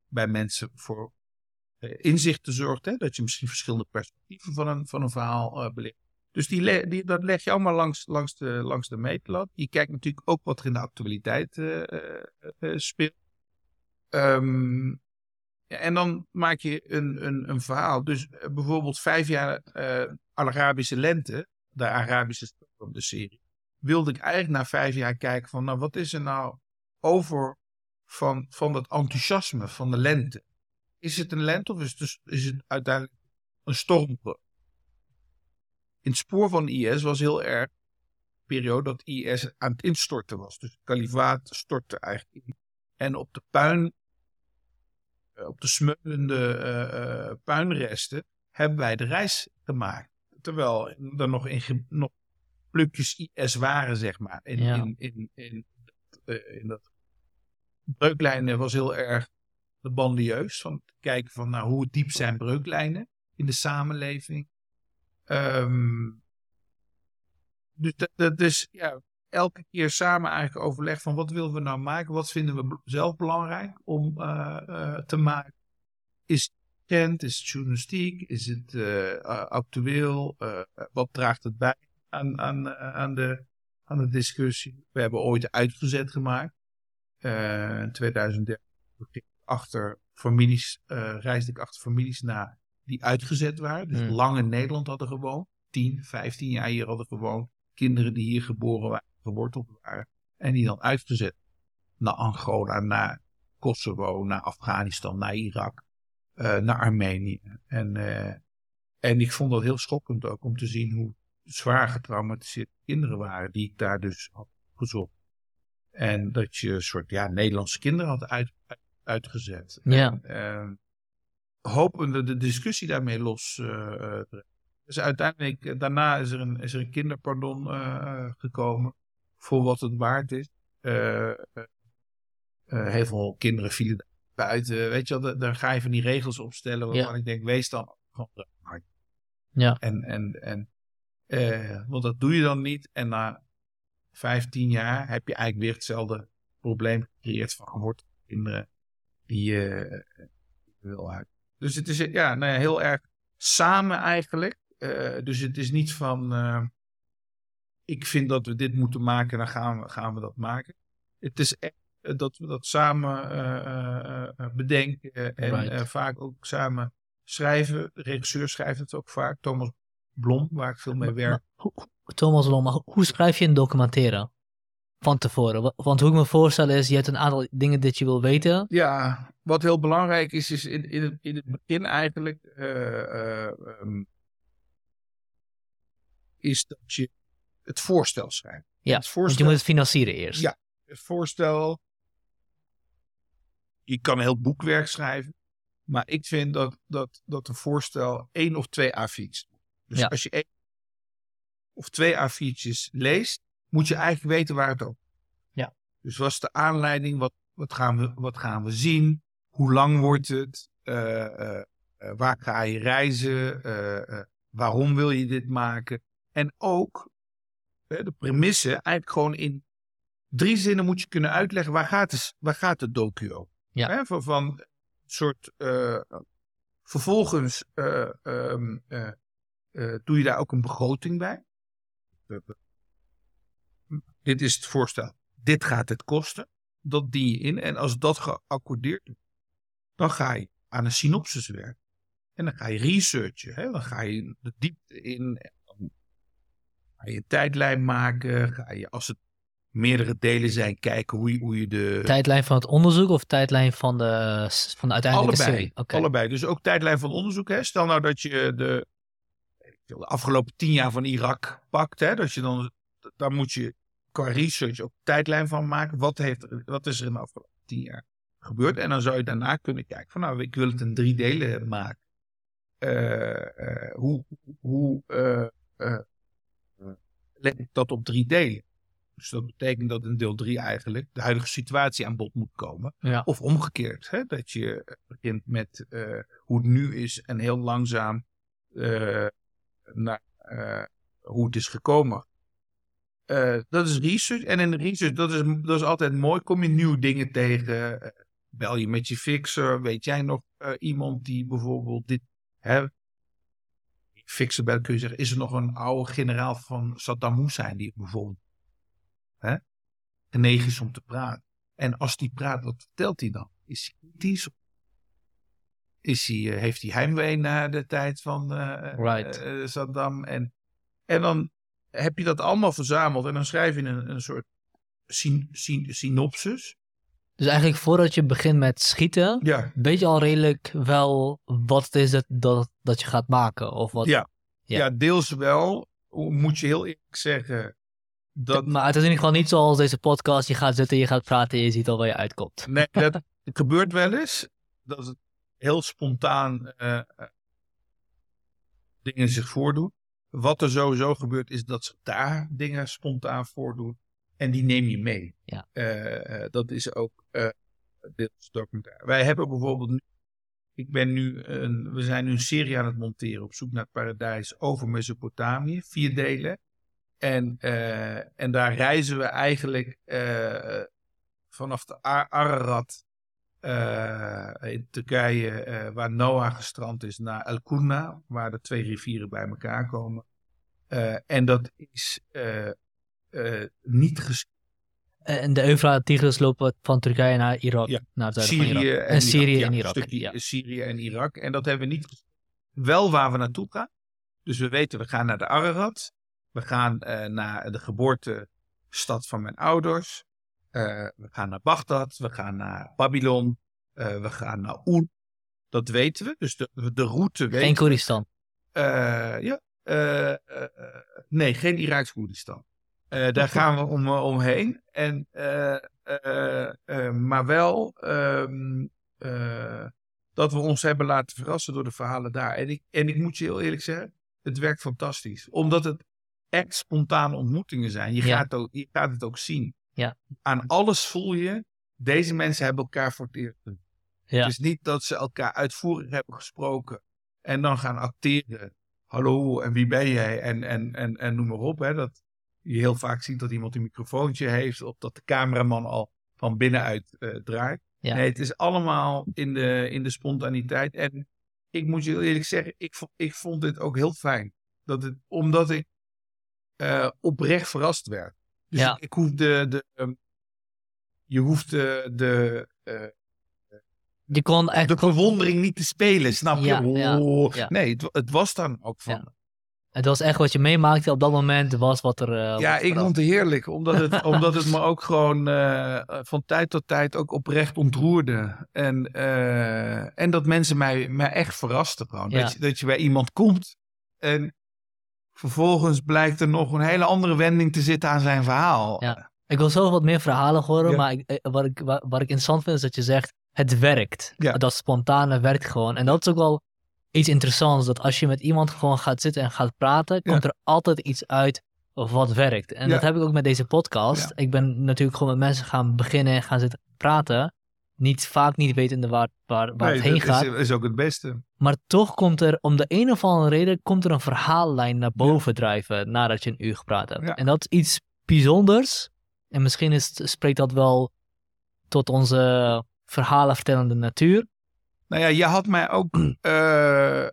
bij mensen voor eh, inzichten zorgt. Hè? Dat je misschien verschillende perspectieven van een, van een verhaal eh belicht. Dus die, die, dat leg je allemaal langs, langs, de, langs de meetlat. Je kijkt natuurlijk ook wat er in de actualiteit eh, speelt. Ehm, en dan maak je een, een, een verhaal. Dus bijvoorbeeld vijf jaar Arabische lente, de Arabische storm, de serie. Wilde ik eigenlijk na vijf jaar kijken van, nou wat is er nou over van, van dat enthousiasme van de lente? Is het een lente of is het, dus- is het uiteindelijk een storm? In het spoor van IS was heel erg de periode dat IS aan het instorten was. Dus het kalifaat stortte eigenlijk in. En op de puin eh, op de smeulende eh, eh, puinresten hebben wij de reis gemaakt. Terwijl er nog, in, nog plukjes IS waren, zeg maar. In, Ja. in, in, in, in dat breuklijnen was heel erg bandieus. Van kijken van nou, hoe diep zijn breuklijnen in de samenleving. Ehm, dus dat, is ja, elke keer samen eigenlijk overleg van wat willen we nou maken? Wat vinden we zelf belangrijk om eh, eh, te maken? Is het? Is het journalistiek? Is het eh, actueel? Wat draagt het bij aan, aan, aan, de, aan de discussie? We hebben ooit uitgezet gemaakt. Eh, in 2013 ging ik achter families, eh, reisde ik achter families na die uitgezet waren. Dus Hmm. lang in Nederland hadden gewoond. 10, 15 jaar hier hadden gewoond. Kinderen die hier geboren waren, geworteld waren. En die dan uitgezet naar Angola, naar Kosovo, naar Afghanistan, naar Irak, eh, naar Armenië. En, en ik vond dat heel schokkend ook om te zien hoe zwaar getraumatiseerde kinderen waren die ik daar dus had gezocht. En dat je een soort ja, Nederlandse kinderen had uit, uit- uitgezet. Ja. En, eh, hopende de discussie daarmee los eh, te brengen. Dus uiteindelijk, eh, daarna is er een, is er een kinderpardon eh, gekomen. Voor wat het waard is. Heel veel kinderen vielen daar buiten. Weet je wel, da- daar ga je van die regels opstellen. Waarvan Ja. ik denk, wees dan gewoon ja. En, en, en, want dat doe je dan niet. En na 15 jaar heb je eigenlijk weer hetzelfde probleem gecreëerd van gewortelde kinderen die je eh, wil uit. Dus het is eh, ja, nou ja, heel erg samen eigenlijk. Eh, dus het is niet van ik vind dat we dit moeten maken, dan gaan we, gaan we dat maken. Het is echt dat we dat samen bedenken en Right. vaak ook samen schrijven. De regisseur schrijft het ook vaak. Thomas Blom, waar ik veel mee werk. Maar Thomas Lom, maar hoe- schrijf je een documentaire? Van tevoren. Wa- Want hoe ik me voorstel is, je hebt een aantal dingen dat je wil weten. Ja, wat heel belangrijk is, is in, in, het, in het begin eigenlijk, eh, eh, ehm, is dat je het voorstel schrijft. Ja, het Want voorstel, je moet het financieren eerst. Ja. het voorstel, je kan een heel boekwerk schrijven, maar ik vind dat, dat, dat een voorstel één of twee A4's. Dus Ja. als je één of twee A4'tjes leest, moet je eigenlijk weten waar het over Ja. Dus wat is de aanleiding? Wat, wat, gaan, we, wat gaan we zien? Hoe lang wordt het? Eh, eh, eh, waar ga je reizen? Waarom wil je dit maken? En ook de premisse, eigenlijk gewoon in drie zinnen moet je kunnen uitleggen waar gaat, het, waar gaat de docu over? Ja. Van, van een soort. vervolgens eh, ehm, eh, eh, doe je daar ook een begroting bij. Dit is het voorstel. Dit gaat het kosten. Dat dien je in. En als dat geaccordeerd wordt, dan ga je aan een synopsis werken. En dan ga je researchen. Hè? Dan ga je de diepte in. Dan ga je een tijdlijn maken. Ga je, als het meerdere delen zijn, kijken hoe je, hoe je de... Tijdlijn van het onderzoek of tijdlijn van de, van de uiteindelijke allebei, serie? Oké. allebei. Dus ook tijdlijn van onderzoek. Hè? Stel nou dat je de, de afgelopen tien jaar van Irak pakt. Hè? Dat je dan, daar moet je qua research ook tijdlijn van maken. Wat, heeft, er- wat is er in de afgelopen tien jaar gebeurd? En dan zou je daarna kunnen kijken van nou, ik wil het in drie delen maken. Eh, eh, hoe hoe eh, leg ik dat op drie delen? Dus dat betekent dat in deel 3 eigenlijk de huidige situatie aan bod moet komen. Ja. Of omgekeerd, hè? dat je begint met hoe het nu is en heel langzaam naar eh, hoe het is gekomen. Eh, dat is research. En in research, dat is, dat is altijd mooi. Kom je nieuwe dingen tegen. eh, bel je met je fixer. Weet jij nog iemand die bijvoorbeeld dit... Hè, fixer bellen kun je zeggen. Is er nog een oude generaal van Saddam Hussein die bijvoorbeeld hè, is om te praten? En als die praat, wat vertelt hij dan? Is hij kritisch? Is hij, eh, heeft hij heimwee naar de tijd van eh, Right. eh, Saddam? En, en dan heb je dat allemaal verzameld en dan schrijf je een, een soort syn, syn- synopsis. Dus eigenlijk voordat je begint met schieten, Ja, weet je al redelijk wel wat het is dat, dat, dat je gaat maken? Of wat, Ja. Ja. ja. deels wel. Moet je heel eerlijk zeggen. Dat, Maar het is in ieder geval niet zoals deze podcast. Je gaat zitten, je gaat praten en je ziet al waar je uitkomt. nee, dat [laughs] gebeurt wel eens. Dat het heel spontaan eh, eh, dingen zich voordoen. Wat er sowieso gebeurt is dat zich daar dingen spontaan voordoen. En die neem je mee. Ja. Eh, dat is ook eh deels documentaire. Wij hebben bijvoorbeeld nu. Ik ben nu een, we zijn nu een serie aan het monteren op zoek naar het paradijs over Mesopotamië. Vier delen. En, en daar reizen we eigenlijk vanaf de Ar- Ararat in Turkije, eh, waar Noah gestrand is, naar El Qurna, waar de twee rivieren bij elkaar komen. Eh, en dat is eh, eh, niet ges- En de Eufraat-Tigris lopen van Turkije naar Irak, Ja. naar het zuiden van Syrië Irak. en, En Syrië Irak. en Ja, Irak. Ja. Syrië en Irak. En dat hebben we niet. Wel waar we naartoe gaan. Dus we weten, we gaan naar de Ararat. We gaan eh, naar de geboortestad van mijn ouders. Eh, we gaan naar Bagdad. We gaan naar Babylon. eh, we gaan naar Oer. Dat weten we. Dus de, de route weten Geen Koeristan. eh, ja. nee, geen Iraaks Koerdistan. Daar [laughs] gaan we om, omheen. En, maar wel ehm, eh, dat we ons hebben laten verrassen door de verhalen daar. En ik, en ik moet je heel eerlijk zeggen, het werkt fantastisch. Omdat het echt spontane ontmoetingen zijn. Je, Ja. gaat, ook, je gaat het ook zien. Ja. Aan alles voel je, deze mensen hebben elkaar voor het eerst. Ja. Het is niet dat ze elkaar uitvoerig hebben gesproken en dan gaan acteren. Hallo, en wie ben jij? En, en, en, en noem maar op. Hè, dat je heel vaak ziet dat iemand een microfoontje heeft of dat de cameraman al van binnenuit eh, draait. Ja. Nee, het is allemaal in de, in de spontaniteit. En ik moet je eerlijk zeggen, ik, vo- ik vond dit ook heel fijn. Dat het, omdat ik eh, oprecht verrast werd. Dus Ja. ik, ik hoef de, de, ehm, je hoeft de, de, eh, Je kon echt... de verwondering niet te spelen, snap je? Ja, Oh, ja. Nee, het, het was dan ook van. Het was echt wat je meemaakte op dat moment, was wat er... eh, Ja, ik vond het heerlijk, omdat het, [laughs] omdat het me ook gewoon eh, van tijd tot tijd ook oprecht ontroerde. En, eh, en dat mensen mij, mij echt verrasten gewoon. Dat, je, dat je bij iemand komt en vervolgens blijkt er nog een hele andere wending te zitten aan zijn verhaal. Ja. Ik wil zelf wat meer verhalen horen, Ja. maar ik, eh, wat, ik, wat, wat ik interessant vind is dat je zegt, het werkt. Ja. Dat spontane werkt gewoon. En dat is ook wel iets interessants, dat als je met iemand gewoon gaat zitten en gaat praten, komt er altijd iets uit wat werkt. En dat heb ik ook met deze podcast. Ik ben natuurlijk gewoon met mensen gaan beginnen en gaan zitten praten. Niet, vaak niet wetende waar, waar, waar Nee, het heen dat gaat. is, is ook het beste. Maar toch komt er, om de een of andere reden, komt er een verhaallijn naar boven drijven nadat je een uur gepraat hebt. Ja. En dat is iets bijzonders. En misschien is, spreekt dat wel tot onze verhalenvertellende natuur. Nou ja, je had mij ook [clears throat] eh,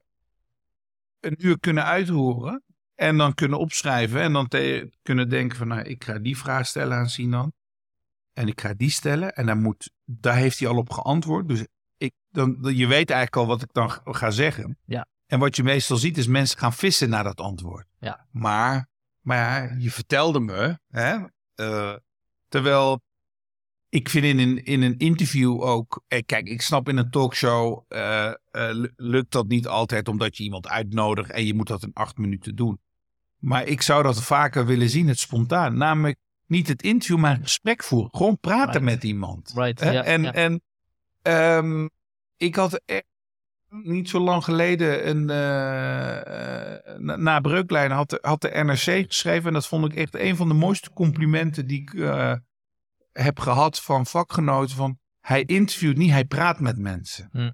een uur kunnen uithoren. En dan kunnen opschrijven. En dan kunnen denken van, nou, ik ga die vraag stellen aan Sinan. En ik ga die stellen. En daar, moet, daar heeft hij al op geantwoord. Dus ik dan, je weet eigenlijk al wat ik dan ga zeggen. Ja. En wat je meestal ziet is mensen gaan vissen naar dat antwoord. Ja. Maar, maar je vertelde me, hè, eh, terwijl ik vind in een, in een interview ook, eh, kijk, ik snap in een talkshow eh, lu- lukt dat niet altijd omdat je iemand uitnodigt en je moet dat in acht minuten doen. Maar ik zou dat vaker willen zien, het spontaan. Namelijk niet het interview, maar een gesprek voeren. Gewoon praten Right. met iemand. Right, Hè? ja, en ja. en ehm, ik had niet zo lang geleden een. eh, eh, na, Breuklijn had, de- had de NRC geschreven. En dat vond ik echt een van de mooiste complimenten die ik eh, heb gehad van vakgenoten. Van hij interviewt niet, hij praat met mensen. Hm.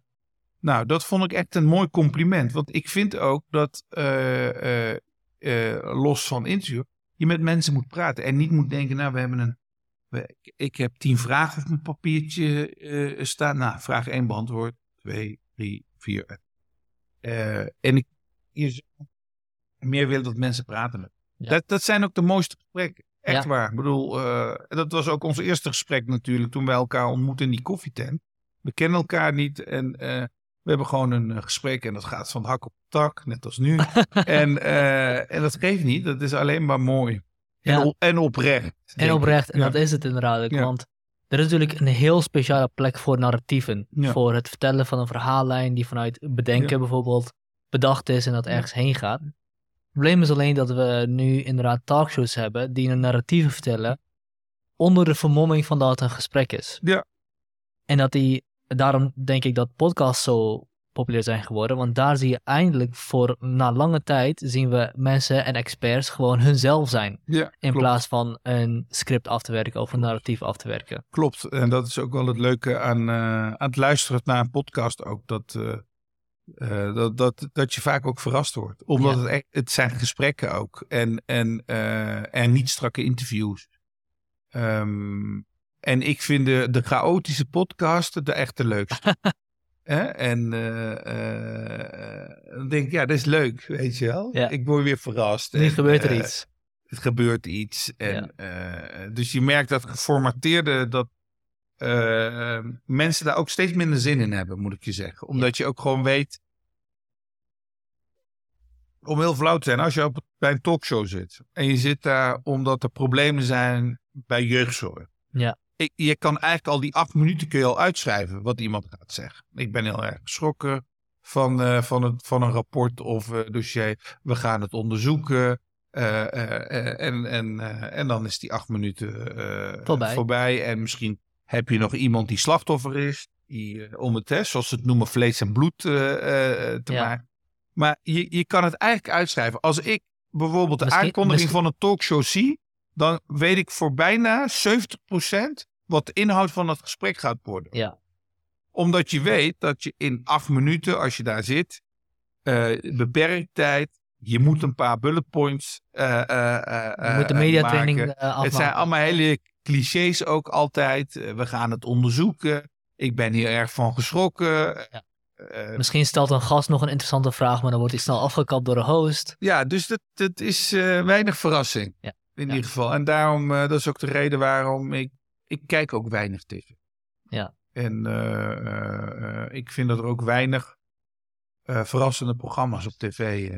Nou, dat vond ik echt een mooi compliment. Want ik vind ook dat, los van interview, je met mensen moet praten. En niet moet denken, nou, we hebben een. we- ik heb tien vragen op mijn papiertje eh, staan. Nou, vraag één beantwoord. Twee, drie, vier. Eh, en ik je meer willen dat mensen praten met. Ja. Dat, dat zijn ook de mooiste gesprekken. Echt Ja. waar. Ik bedoel, eh, dat was ook ons eerste gesprek natuurlijk toen wij elkaar ontmoetten in die koffietent. We kennen elkaar niet en we hebben gewoon een eh, gesprek en dat gaat van hak op tak, net als nu. [laughs] en, eh, en dat geeft niet, dat is alleen maar mooi. En, Ja. op- en oprecht. En oprecht, en Ja. dat is het inderdaad. Ja. Want er is natuurlijk een heel speciale plek voor narratieven. Voor het vertellen van een verhaallijn die vanuit bedenken bijvoorbeeld bedacht is en dat ergens heen gaat. Het probleem is alleen dat we nu inderdaad talkshows hebben die een narratieve vertellen onder de vermomming van dat het een gesprek is. Ja. En dat die, daarom denk ik dat podcasts zo populair zijn geworden, want daar zie je eindelijk voor na lange tijd zien we mensen en experts gewoon hunzelf zijn. Ja, In klopt. plaats van een script af te werken of een narratief af te werken. Klopt. En dat is ook wel het leuke aan, eh, aan het luisteren naar een podcast ook. Dat, eh, eh, dat, dat, dat je vaak ook verrast wordt. Omdat Ja. het echt, het zijn gesprekken ook. En, en, en niet strakke interviews. Ehm, en ik vind de, de chaotische podcasten de echte leukste. [laughs] Hè? En eh, eh, dan denk ik, ja, dat is leuk, weet je wel. Ja. Ik word weer verrast. Nu En, gebeurt er eh, iets. het gebeurt iets. En, eh, dus je merkt dat geformateerde, dat eh, mensen daar ook steeds minder zin in hebben, moet ik je zeggen. Omdat je ook gewoon weet, om heel flauw te zijn, als je op, bij een talkshow zit en je zit daar omdat er problemen zijn bij jeugdzorg. Ja. Ik, je kan eigenlijk al die acht minuten kun je al uitschrijven wat iemand gaat zeggen. Ik ben heel erg geschrokken van, eh, van, het, van een rapport of eh, dossier. We gaan het onderzoeken. Eh, en, en, en dan is die acht minuten Voorbij. voorbij. En misschien heb je nog iemand die slachtoffer is. Die, om het, hè, zoals ze het noemen, vlees en bloed te Ja. maken. Maar je, je kan het eigenlijk uitschrijven. Als ik bijvoorbeeld de Misschien- aankondiging misschien- van een talkshow zie, dan weet ik voor bijna 70% wat de inhoud van het gesprek gaat worden. Ja. Omdat je weet dat je in acht minuten, als je daar zit, eh beperkt tijd, je moet een paar bullet points eh eh, eh, Je moet de mediatraining maken. uh, afmaken. Het zijn allemaal hele clichés ook altijd. We gaan het onderzoeken. Ik ben hier erg van geschrokken. Ja. Misschien stelt een gast nog een interessante vraag, maar dan wordt hij snel afgekapt door de host. Ja, dus dat, dat is weinig verrassing. Ja. In ieder geval. En daarom, eh, dat is ook de reden waarom ik, ik kijk ook weinig tv. Ja. En eh, eh, ik vind dat er ook weinig verrassende programma's op tv.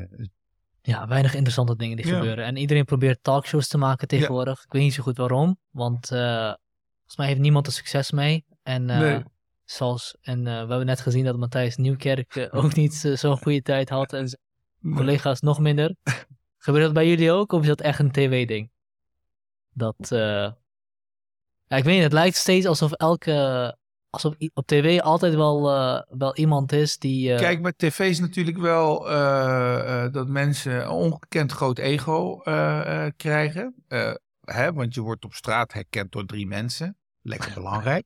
Ja, weinig interessante dingen die Ja. gebeuren. En iedereen probeert talkshows te maken tegenwoordig. Ik weet niet zo goed waarom, want volgens mij heeft niemand er succes mee. En, Nee. zoals, en we hebben net gezien dat Matthijs Nieuwkerk ook niet zo'n goede tijd had en zijn collega's nog minder. [laughs] Gebeurt dat bij jullie ook of is dat echt een tv-ding? Dat, eh, ja, ik weet niet, het lijkt steeds alsof elke, alsof op tv altijd wel, eh, wel iemand is die... eh, Kijk, met tv is natuurlijk wel dat mensen een ongekend groot ego krijgen. Hè, want je wordt op straat herkend door drie mensen. Lekker [laughs] belangrijk.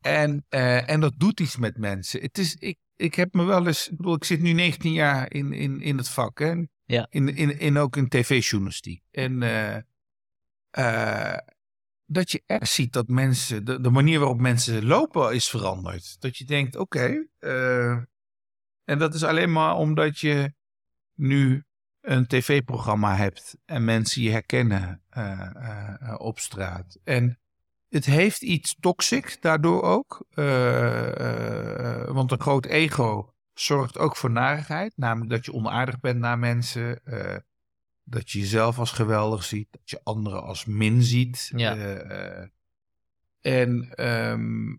En, en dat doet iets met mensen. Het is, ik, ik heb me wel eens, ik bedoel, ik zit nu 19 jaar in, in, in het vak. Hè? Ja. In, in, in ook in tv-journalistiek. En eh, eh, dat je echt ziet dat mensen, de, manier waarop mensen lopen is veranderd. Dat je denkt, oké. eh, en dat is alleen maar omdat je nu een tv-programma hebt en mensen je herkennen op straat. En het heeft iets toxic daardoor ook. want een groot ego zorgt ook voor narigheid. Namelijk dat je onaardig bent naar mensen. dat je jezelf als geweldig ziet. Dat je anderen als min ziet. Ja. en, ehm,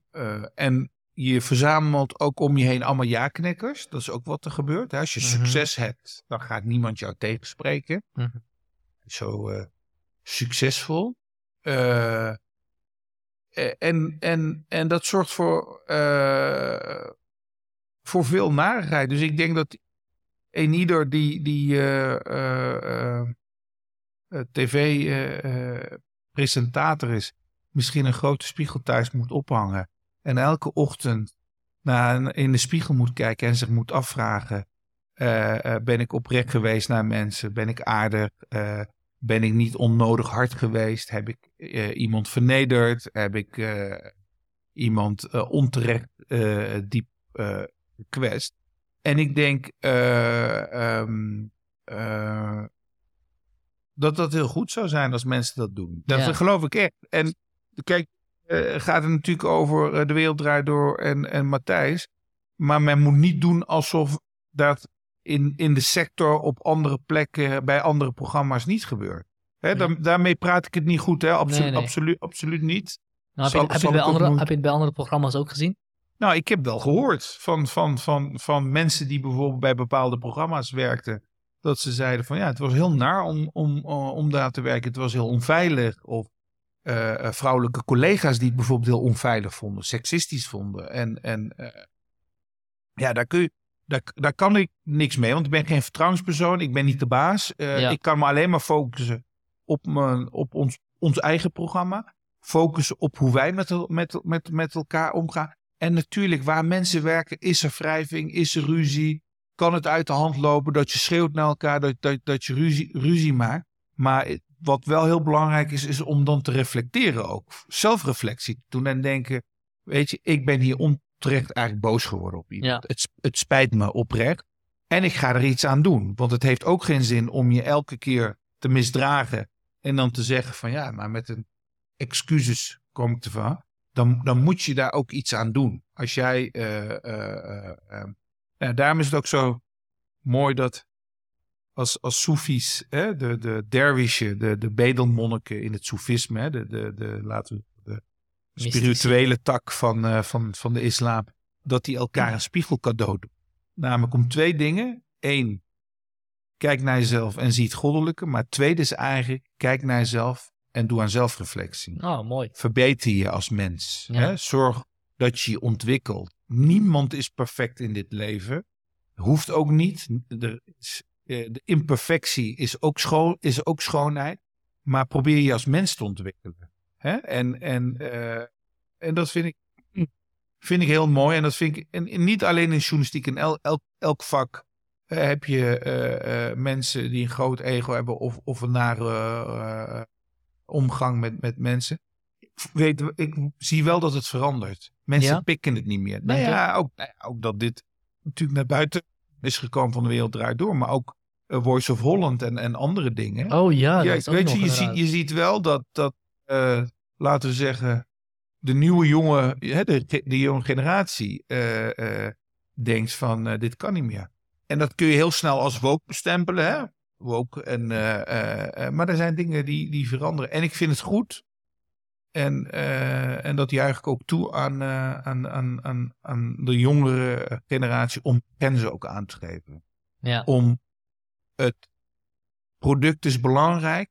en je verzamelt ook om je heen allemaal ja-knikkers. Dat is ook wat er gebeurt. Als je Mhm. succes hebt, dan gaat niemand jou tegenspreken. Mhm. Zo eh, succesvol. Eh, eh, en, en, en dat zorgt voor, eh, voor veel narigheid. Dus ik denk dat een ieder die, die eh, eh, eh, tv-presentator is, misschien een grote spiegel thuis moet ophangen. En elke ochtend naar in de spiegel moet kijken en zich moet afvragen: ben ik oprecht geweest naar mensen? Ben ik aardig? Ben ik niet onnodig hard geweest? Heb ik iemand vernederd? Heb ik iemand onterecht diep gekwetst? En ik denk eh, ehm, eh, dat dat heel goed zou zijn als mensen dat doen. Dat Ja. geloof ik echt. En kijk, eh, gaat het natuurlijk over De Wereld Draait Door en, en Matthijs. Maar men moet niet doen alsof dat in, in de sector op andere plekken bij andere programma's niet gebeurt. Hè, daar- daarmee praat ik het niet goed, hè? Absolu- Nee, nee. Absoluut, absoluut niet. Nou, heb, Zal- je, heb, je bij andere, heb je het bij andere programma's ook gezien? Nou, ik heb wel gehoord van, van, van, van mensen die bijvoorbeeld bij bepaalde programma's werkten. Dat ze zeiden van ja, het was heel naar om, om, eh, om daar te werken. Het was heel onveilig. Of eh, eh, vrouwelijke collega's die het bijvoorbeeld heel onveilig vonden, seksistisch vonden. En, en ja, daar, kun je, daar, daar kan ik niks mee, want ik ben geen vertrouwenspersoon. Ik ben niet de baas. Ja. Ik kan me alleen maar focussen op, mijn, op ons, ons eigen programma. Focussen op hoe wij met, met, met, met elkaar omgaan. En natuurlijk, waar mensen werken, is er wrijving, is er ruzie. Kan het uit de hand lopen dat je schreeuwt naar elkaar, dat, dat, dat je ruzie, ruzie maakt. Maar wat wel heel belangrijk is, is om dan te reflecteren ook. Zelfreflectie te doen en denken, weet je, ik ben hier onterecht eigenlijk boos geworden op iemand. Ja. Het, het spijt me oprecht. En ik ga er iets aan doen. Want het heeft ook geen zin om je elke keer te misdragen. En dan te zeggen van ja, maar met een excuses kom ik ervan. Dan, dan moet je daar ook iets aan doen. Als jij. eh, eh, eh, ja, daarom is het ook zo mooi dat als, als Soefies, hè, de, de derwishen, de, de bedelmonniken in het Soefisme, hè, de, de, de, laten we de spirituele tak van, van, van de islam, dat die elkaar een spiegel cadeau doen. Namelijk om twee dingen. Eén, kijk naar jezelf en zie het goddelijke. Maar het tweede is eigenlijk, kijk naar jezelf en doe aan zelfreflectie. Oh, mooi. Verbeter je als mens. Ja. Hè? Zorg dat je je ontwikkelt. Niemand is perfect in dit leven. Hoeft ook niet. Is, eh, de imperfectie is ook, schoon, is ook schoonheid. Maar probeer je als mens te ontwikkelen. Hè? En, en, eh, en dat vind ik, vind ik heel mooi. En dat vind ik en, en niet alleen in journalistiek. In el, elk, elk vak eh, heb je mensen die een groot ego hebben. Of, of een nare omgang met, met mensen. Ik Weet, ik zie wel dat het verandert. Mensen Ja? pikken het niet meer. Nou ja, ook, nou ook dat dit natuurlijk naar buiten is gekomen van de wereld draait door. Maar ook eh, Voice of Holland en, en andere dingen. Oh ja, Ja, dat weet nog je, je, ziet, je ziet wel dat, dat eh, laten we zeggen, de nieuwe jonge, hè, de, ge- de jonge generatie eh, eh, denkt van eh, dit kan niet meer. En dat kun je heel snel als woke bestempelen, hè? Woke. En, eh, eh, eh, maar er zijn dingen die, die veranderen. En ik vind het goed. En, en dat juich ik ook toe aan, aan, aan, aan, aan de jongere generatie om grenzen ook aan te geven Ja. om het product is belangrijk,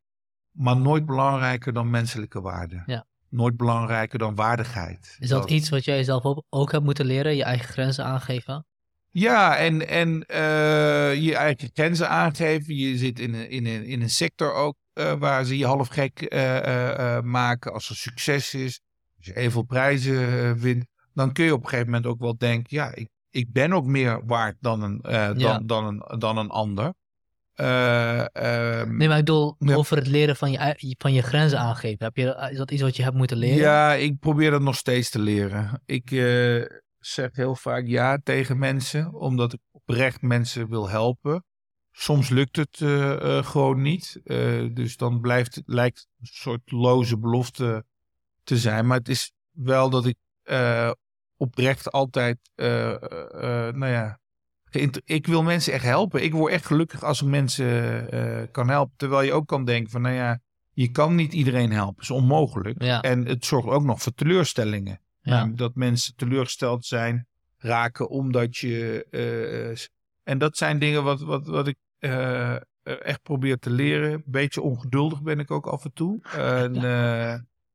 maar nooit belangrijker dan menselijke waarde. Ja. Nooit belangrijker dan waardigheid. Is dat iets wat jij zelf ook, ook hebt moeten leren? Je eigen grenzen aangeven? Ja, en, en eh, je eigen grenzen aangeven. Je zit in een, in een, in een sector ook eh, waar ze je half gek eh, maken als er succes is. Als je heel veel prijzen wint, dan kun je op een gegeven moment ook wel denken, ja, ik, ik ben ook meer waard dan een, dan, Ja. dan, een, dan een ander. Eh, ehm, Nee, maar ik bedoel Ja. over het leren van je, van je grenzen aangeven. Heb je, is dat iets wat je hebt moeten leren? Ja, ik probeer dat nog steeds te leren. Ik zeg heel vaak ja tegen mensen, omdat ik oprecht mensen wil helpen. Soms lukt het eh, eh, gewoon niet. Eh, dus dan blijft, lijkt een soort loze belofte te zijn. Maar het is wel dat ik oprecht altijd, nou ja, ik wil mensen echt helpen. Ik word echt gelukkig als ik mensen kan helpen. Terwijl je ook kan denken van, nou ja, je kan niet iedereen helpen. Dat is onmogelijk. Ja. En het zorgt ook nog voor teleurstellingen. Ja. Dat mensen teleurgesteld zijn, raken omdat je. eh, s- en dat zijn dingen wat, wat, wat ik eh, eh, echt probeer te leren. Beetje ongeduldig ben ik ook af en toe. [laughs] En, eh,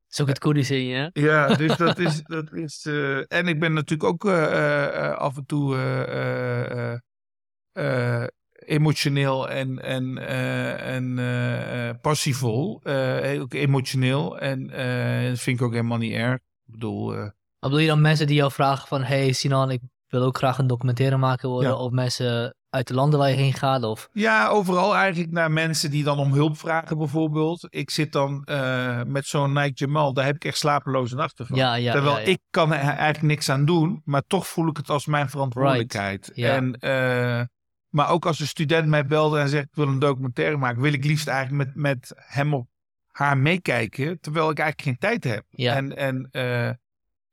is ook het Koerdische in je, hè? ja, [laughs] dus dat is. Dat is eh, en ik ben natuurlijk ook eh, eh, eh, af en toe eh, eh, eh, eh, emotioneel en, en, eh, en eh, eh, passievol. Eh, ook emotioneel. En eh, dat vind ik ook helemaal niet erg. Ik bedoel. Wat bedoel je dan mensen die jou vragen van... Hey Sinan, ik wil ook graag een documentaire maken worden. Ja. Of mensen uit de landen waar je heen gaat. Of... Ja, overal eigenlijk naar mensen die dan om hulp vragen bijvoorbeeld. Ik zit dan eh, met zo'n Nike Jamal, daar heb ik echt slapeloze nachten van. Ja, ja, Terwijl ja, ik kan er eigenlijk niks aan doen, maar toch voel ik het als mijn verantwoordelijkheid. En, eh, maar ook als een student mij belde en zegt ik wil een documentaire maken, wil ik liefst eigenlijk met, met hem of haar meekijken, terwijl ik eigenlijk geen tijd heb. Ja. En, en, eh,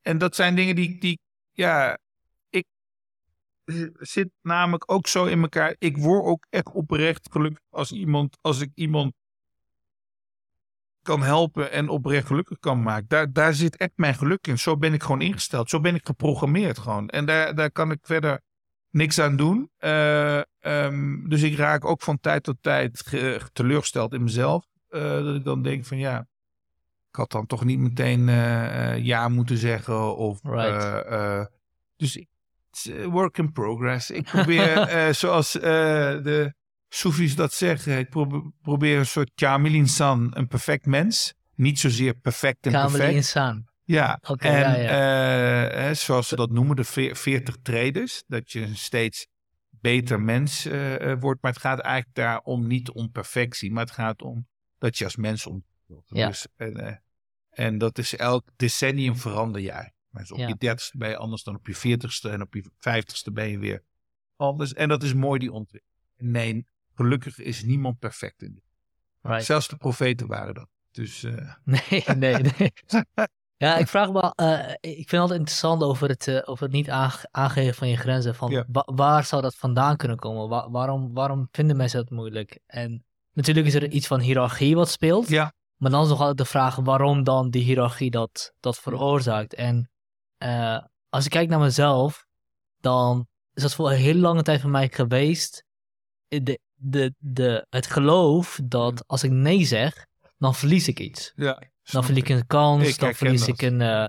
en dat zijn dingen die, die ja, ik zit namelijk ook zo in elkaar. Ik word ook echt oprecht gelukkig als iemand, als ik iemand kan helpen en oprecht gelukkig kan maken. Daar, daar zit echt mijn geluk in. Zo ben ik gewoon ingesteld. Zo ben ik geprogrammeerd gewoon. En daar, daar kan ik verder niks aan doen. Eh, ehm, dus ik raak ook van tijd tot tijd ge- teleurgesteld in mezelf. Eh, dat ik dan denk van ja, ik had dan toch niet meteen eh, eh, ja moeten zeggen. Of, Right. eh, dus eh, work in progress. Ik probeer, [laughs] zoals de Soefies dat zeggen, ik probe- probeer een soort Kamil insan, een perfect mens. Niet zozeer perfect en perfect. Insaan. Ja, en ja, ja. hè, zoals ze dat noemen, de veer- 40 traders. Dat je een steeds beter mens wordt. Maar het gaat eigenlijk daarom niet om perfectie. Maar het gaat om dat je als mens Ja. Dus, en, eh, en dat is elk decennium verander dus op Ja. je dertigste ben je anders dan op je veertigste. En op je vijftigste ben je weer anders. En dat is mooi, die ontwikkeling. Nee, gelukkig is niemand perfect in dit. Right. Zelfs de profeten waren dat. Dus eh, [laughs] Nee, nee, nee. [laughs] Ja, ik vraag me, eh, ik vind het altijd interessant over het, over het niet aange- aangeven van je grenzen. Van Ja. wa- waar zou dat vandaan kunnen komen? Wa- waarom, waarom vinden mensen dat moeilijk? En natuurlijk is er iets van hiërarchie wat speelt. ja, Maar dan is nog altijd de vraag waarom dan die hiërarchie dat, dat veroorzaakt. En eh, als ik kijk naar mezelf, dan is dat voor een hele lange tijd voor mij geweest. De, de, de, het geloof dat als ik nee zeg, dan verlies ik iets. ja. Dan verlies ik. ik een kans, Ik dan herken verlies ik een, eh,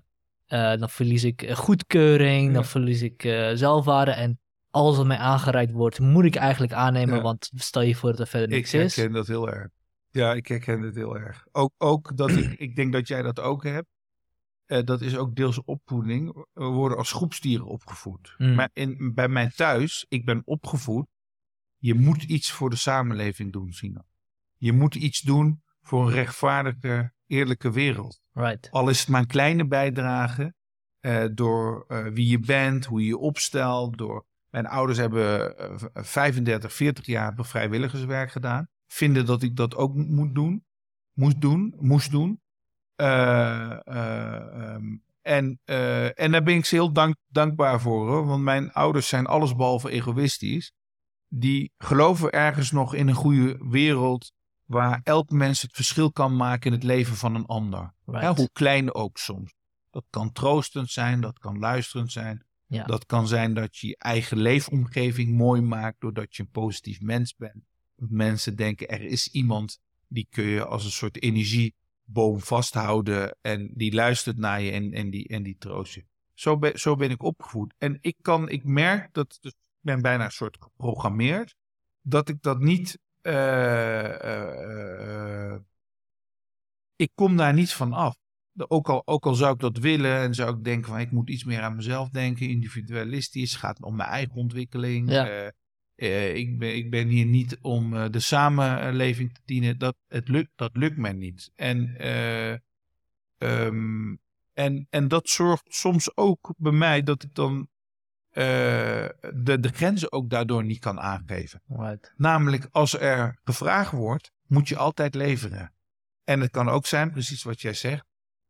eh, dan verlies ik eh, goedkeuring, dan verlies ik eh, zelfwaarde. En alles wat mij aangereikt wordt, moet ik eigenlijk aannemen, Ja. want stel je voor dat er verder Ik niks is. herken dat heel erg. Ja, ik herken het heel erg. Ook, ook dat ik, ik denk dat jij dat ook hebt. Eh, dat is ook deels opvoeding. We worden als groepsdieren opgevoed. Mm. Maar in, bij mij thuis, ik ben opgevoed. Je moet iets voor de samenleving doen, Sina. Je moet iets doen voor een rechtvaardige, eerlijke wereld. Right. Al is het maar een kleine bijdrage eh, door eh, wie je bent, hoe je je opstelt. Door... Mijn ouders hebben eh, v- 35, 40 jaar vrijwilligerswerk gedaan. Vinden dat ik dat ook moet doen. Moest doen, moest doen. Eh, eh, ehm, en, eh, en daar ben ik ze heel dank, dankbaar voor. Hoor, want mijn ouders zijn allesbehalve egoïstisch. Die geloven ergens nog in een goede wereld waar elk mens het verschil kan maken in het leven van een ander. right. Hoe klein ook soms. Dat kan troostend zijn, dat kan luisterend zijn. Ja. Dat kan zijn dat je je eigen leefomgeving mooi maakt doordat je een positief mens bent. Dat mensen denken er is iemand die kun je als een soort energieboom vasthouden en die luistert naar je en, en, die, en die troost je. Zo ben, zo ben ik opgevoed. En ik kan, ik merk dat, dus ik ben bijna een soort geprogrammeerd, dat ik dat niet, eh, eh, eh, ik kom daar niet van af. Ook al, ook al zou ik dat willen en zou ik denken van ik moet iets meer aan mezelf denken, individualistisch, gaat om mijn eigen ontwikkeling. Ja. Eh, ik, ben, ik ben hier niet om eh, de samenleving te dienen. Dat, het lukt, dat lukt mij niet. En, eh, ehm, en, en dat zorgt soms ook bij mij dat ik dan de, de grenzen ook daardoor niet kan aangeven. right. Namelijk, als er gevraagd wordt, moet je altijd leveren. En het kan ook zijn, precies wat jij zegt,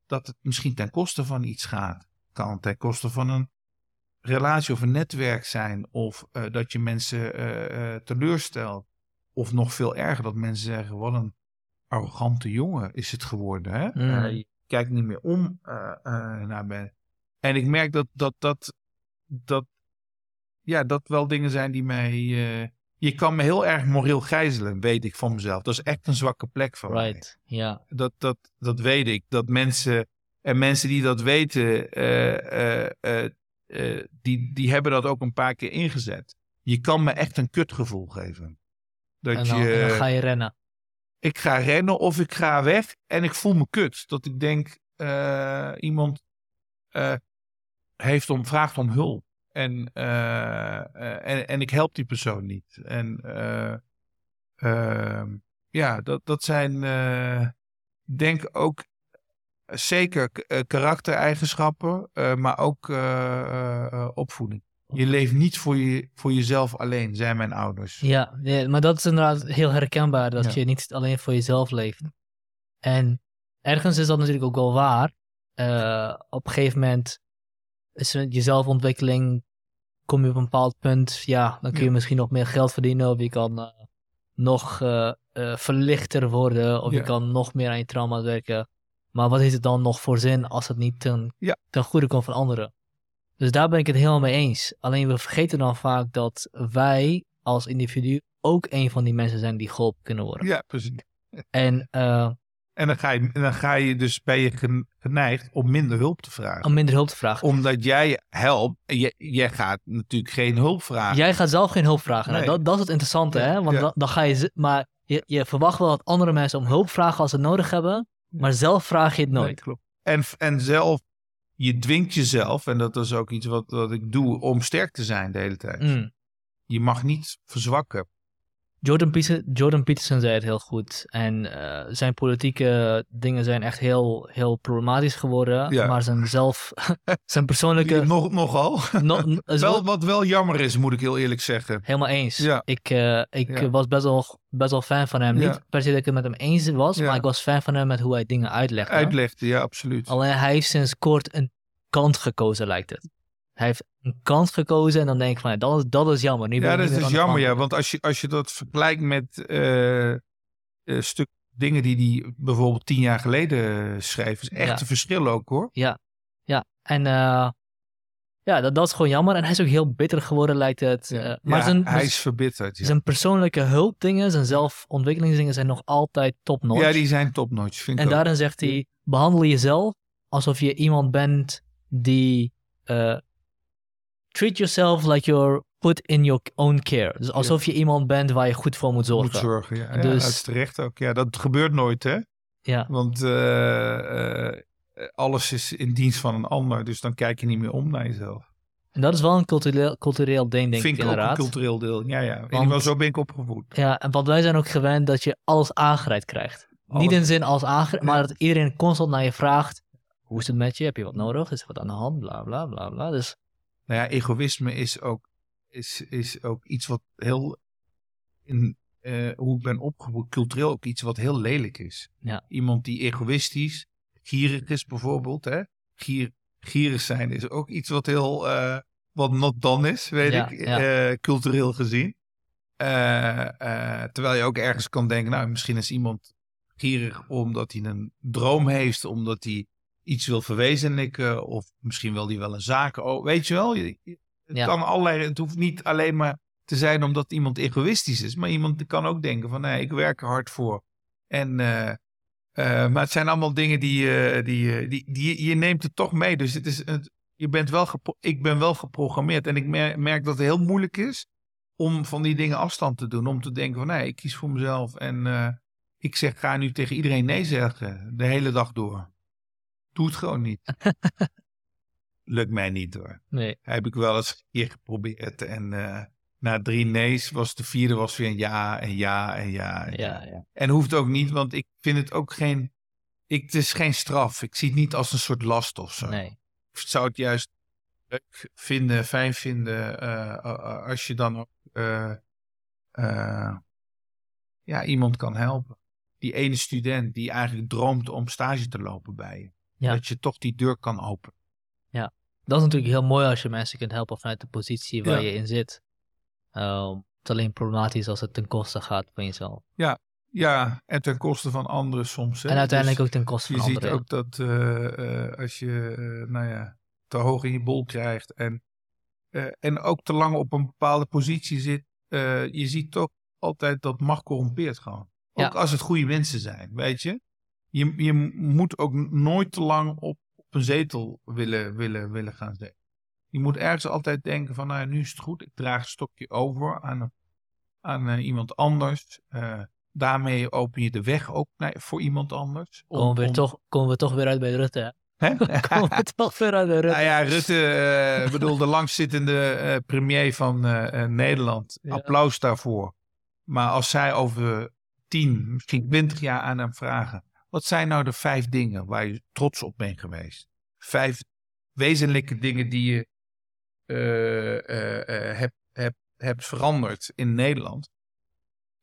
dat het misschien ten koste van iets gaat. Het kan ten koste van een relatie of een netwerk zijn. Of eh, dat je mensen eh, eh, teleurstelt. Of nog veel erger, dat mensen zeggen: wat een arrogante jongen is het geworden. Hè? Mm. je kijkt niet meer om naar me. En ik merk dat dat, dat, dat, ja, dat wel dingen zijn die mij. je kan me heel erg moreel gijzelen, weet ik van mezelf. Dat is echt een zwakke plek van mij. Right, ja. Dat, dat, dat weet ik. Dat mensen. En mensen die dat weten, uh, die, die hebben dat ook een paar keer ingezet. Je kan me echt een kutgevoel geven. Dat en, dan, je, en dan ga je rennen. Ik ga rennen of ik ga weg en ik voel me kut. Dat ik denk, uh, iemand uh, heeft om, vraagt om hulp. En, en, en ik help die persoon niet. En ehm, ja, dat, dat zijn denk ook zeker uh, karaktereigenschappen, uh, maar ook uh, opvoeding. Je leeft niet voor, je, voor jezelf alleen, zijn mijn ouders. Ja, ja maar dat is inderdaad heel herkenbaar, dat je niet alleen voor jezelf leeft. En ergens is dat natuurlijk ook wel waar. op een gegeven moment is je zelfontwikkeling, kom je op een bepaald punt, ja, dan kun je misschien nog meer geld verdienen of je kan nog verlichter worden of je kan nog meer aan je trauma werken. Maar wat heeft het dan nog voor zin als het niet ten, ten goede komt van anderen? Dus daar ben ik het helemaal mee eens. Alleen we vergeten dan vaak dat wij als individu ook een van die mensen zijn die geholpen kunnen worden. Ja, precies. En, uh, en dan, ga je, dan ga je dus, ben je geneigd om minder hulp te vragen. Om minder hulp te vragen. Omdat jij helpt, jij, jij gaat natuurlijk geen hulp vragen. Jij gaat zelf geen hulp vragen. Nou, dat, dat is het interessante, hè? Want dan, dan, ga je, maar je, je verwacht wel dat andere mensen om hulp vragen als ze het nodig hebben. Maar zelf vraag je het nooit. klopt. En, en zelf, je dwingt jezelf, en dat is ook iets wat, wat ik doe, om sterk te zijn de hele tijd. Mm. Je mag niet verzwakken. Jordan, Peterson, Jordan Peterson zei het heel goed. En uh, zijn politieke dingen zijn echt heel, heel problematisch geworden. Ja. Maar zijn zelf, [laughs] zijn persoonlijke... Nog, nogal. No, [laughs] wel, wat wel jammer is, moet ik heel eerlijk zeggen. Helemaal eens. Ja. Ik, uh, ik ja. was best wel, best wel fan van hem. Niet per se dat ik het met hem eens was, maar ik was fan van hem met hoe hij dingen uitlegde. Uitlegde, ja, absoluut. Alleen hij heeft sinds kort een kant gekozen, lijkt het. Hij heeft een kant gekozen en dan denk ik van, dat is, dat is jammer. Nu ja, dat is jammer, ja. Want als je, als je dat vergelijkt met uh, stuk dingen die hij bijvoorbeeld tien jaar geleden schreef, is echt ja. een verschil ook hoor. Ja, ja. En uh, ja, dat, dat is gewoon jammer. En hij is ook heel bitter geworden, lijkt het. Ja. maar ja, zijn, hij is verbitterd. Ja. Zijn persoonlijke hulpdingen, zijn zelfontwikkelingsdingen zijn nog altijd top-notch. Ja, die zijn top-notch, vind en ik daarin zegt hij, behandel jezelf alsof je iemand bent die treat yourself like you're put in your own care. Dus alsof je iemand bent waar je goed voor moet zorgen. Moet zorgen, ja. Dus, ja dat is terecht ook. Ja, dat gebeurt nooit, hè? Ja. Want uh, uh, alles is in dienst van een ander, dus dan kijk je niet meer om naar jezelf. En dat is wel een cultureel, cultureel ding, denk Vind ik, inderdaad. Vind ik ook een cultureel deel, ja, ja. Want, zo ben ik opgevoed. Ja, en want wij zijn ook gewend dat je alles aangereikt krijgt. Alles. Niet in zin als aangereikt, maar dat iedereen constant naar je vraagt, hoe is het met je? Heb je wat nodig? Is er wat aan de hand? Bla, bla, bla, bla. Dus nou ja, egoïsme is ook, is, is ook iets wat heel, in uh, hoe ik ben opgevoed, cultureel ook iets wat heel lelijk is. Ja. Iemand die egoïstisch, gierig is bijvoorbeeld, hè? Gier, gierig zijn is ook iets wat heel, uh, wat not done is, weet ja, ik, ja. Uh, cultureel gezien. terwijl je ook ergens kan denken, nou, misschien is iemand gierig omdat hij een droom heeft, omdat hij iets wil verwezenlijken. Of misschien wil hij wel een zaak. Oh, weet je wel, het Ja. kan allerlei. Het hoeft niet alleen maar te zijn omdat iemand egoïstisch is. Maar iemand kan ook denken van nee, ik werk er hard voor. En, eh, eh, maar het zijn allemaal dingen die, eh, die, die, die je neemt het toch mee. Dus het is, het, je bent wel ik ben wel geprogrammeerd. En ik mer- merk dat het heel moeilijk is om van die dingen afstand te doen. Om te denken van nee, ik kies voor mezelf. En ik zeg, ga nu tegen iedereen nee zeggen. De hele dag door. Doe het gewoon niet. [laughs] Lukt mij niet hoor. Nee. Heb ik wel eens een keer geprobeerd. En eh, na drie nee's was de vierde was weer een ja en ja en ja. En, Ja, ja. en hoeft ook niet, want ik vind het ook geen... Ik, het is geen straf. Ik zie het niet als een soort last of zo. Nee. Ik zou het juist leuk vinden, fijn vinden... eh, als je dan ook eh, ja, iemand kan helpen. Die ene student die eigenlijk droomt om stage te lopen bij je. Ja. Dat je toch die deur kan openen. Dat is natuurlijk heel mooi als je mensen kunt helpen vanuit de positie waar Ja. je in zit. Ehm, het is alleen problematisch als het ten koste gaat van jezelf. Ja, en ten koste van anderen soms. Hè? en uiteindelijk Dus ook ten koste Je van ziet anderen. ook dat eh, eh, als je, eh, nou ja, te hoog in je bol krijgt en, en ook te lang op een bepaalde positie zit, je ziet toch altijd dat macht corrompeert gewoon. Ook Ja. als het goede mensen zijn, weet je. Je, je moet ook nooit te lang op, op een zetel willen, willen, willen gaan zitten. Je moet ergens altijd denken van, nou nu is het goed. Ik draag het stokje over aan, aan eh, iemand anders. Eh, daarmee open je de weg ook naar, voor iemand anders. Om- komen, we om- toch, komen we toch weer uit bij Rutte. hè? [laughs] Komen we [laughs] toch weer uit bij Rutte. Nou ja, Rutte, ik bedoel, de langzittende premier van Nederland. Ja. Applaus daarvoor. Maar als zij over tien, misschien twintig jaar aan hem vragen. Wat zijn nou de vijf dingen waar je trots op bent geweest? Vijf wezenlijke dingen die je eh, eh, eh, hebt, hebt, hebt veranderd in Nederland.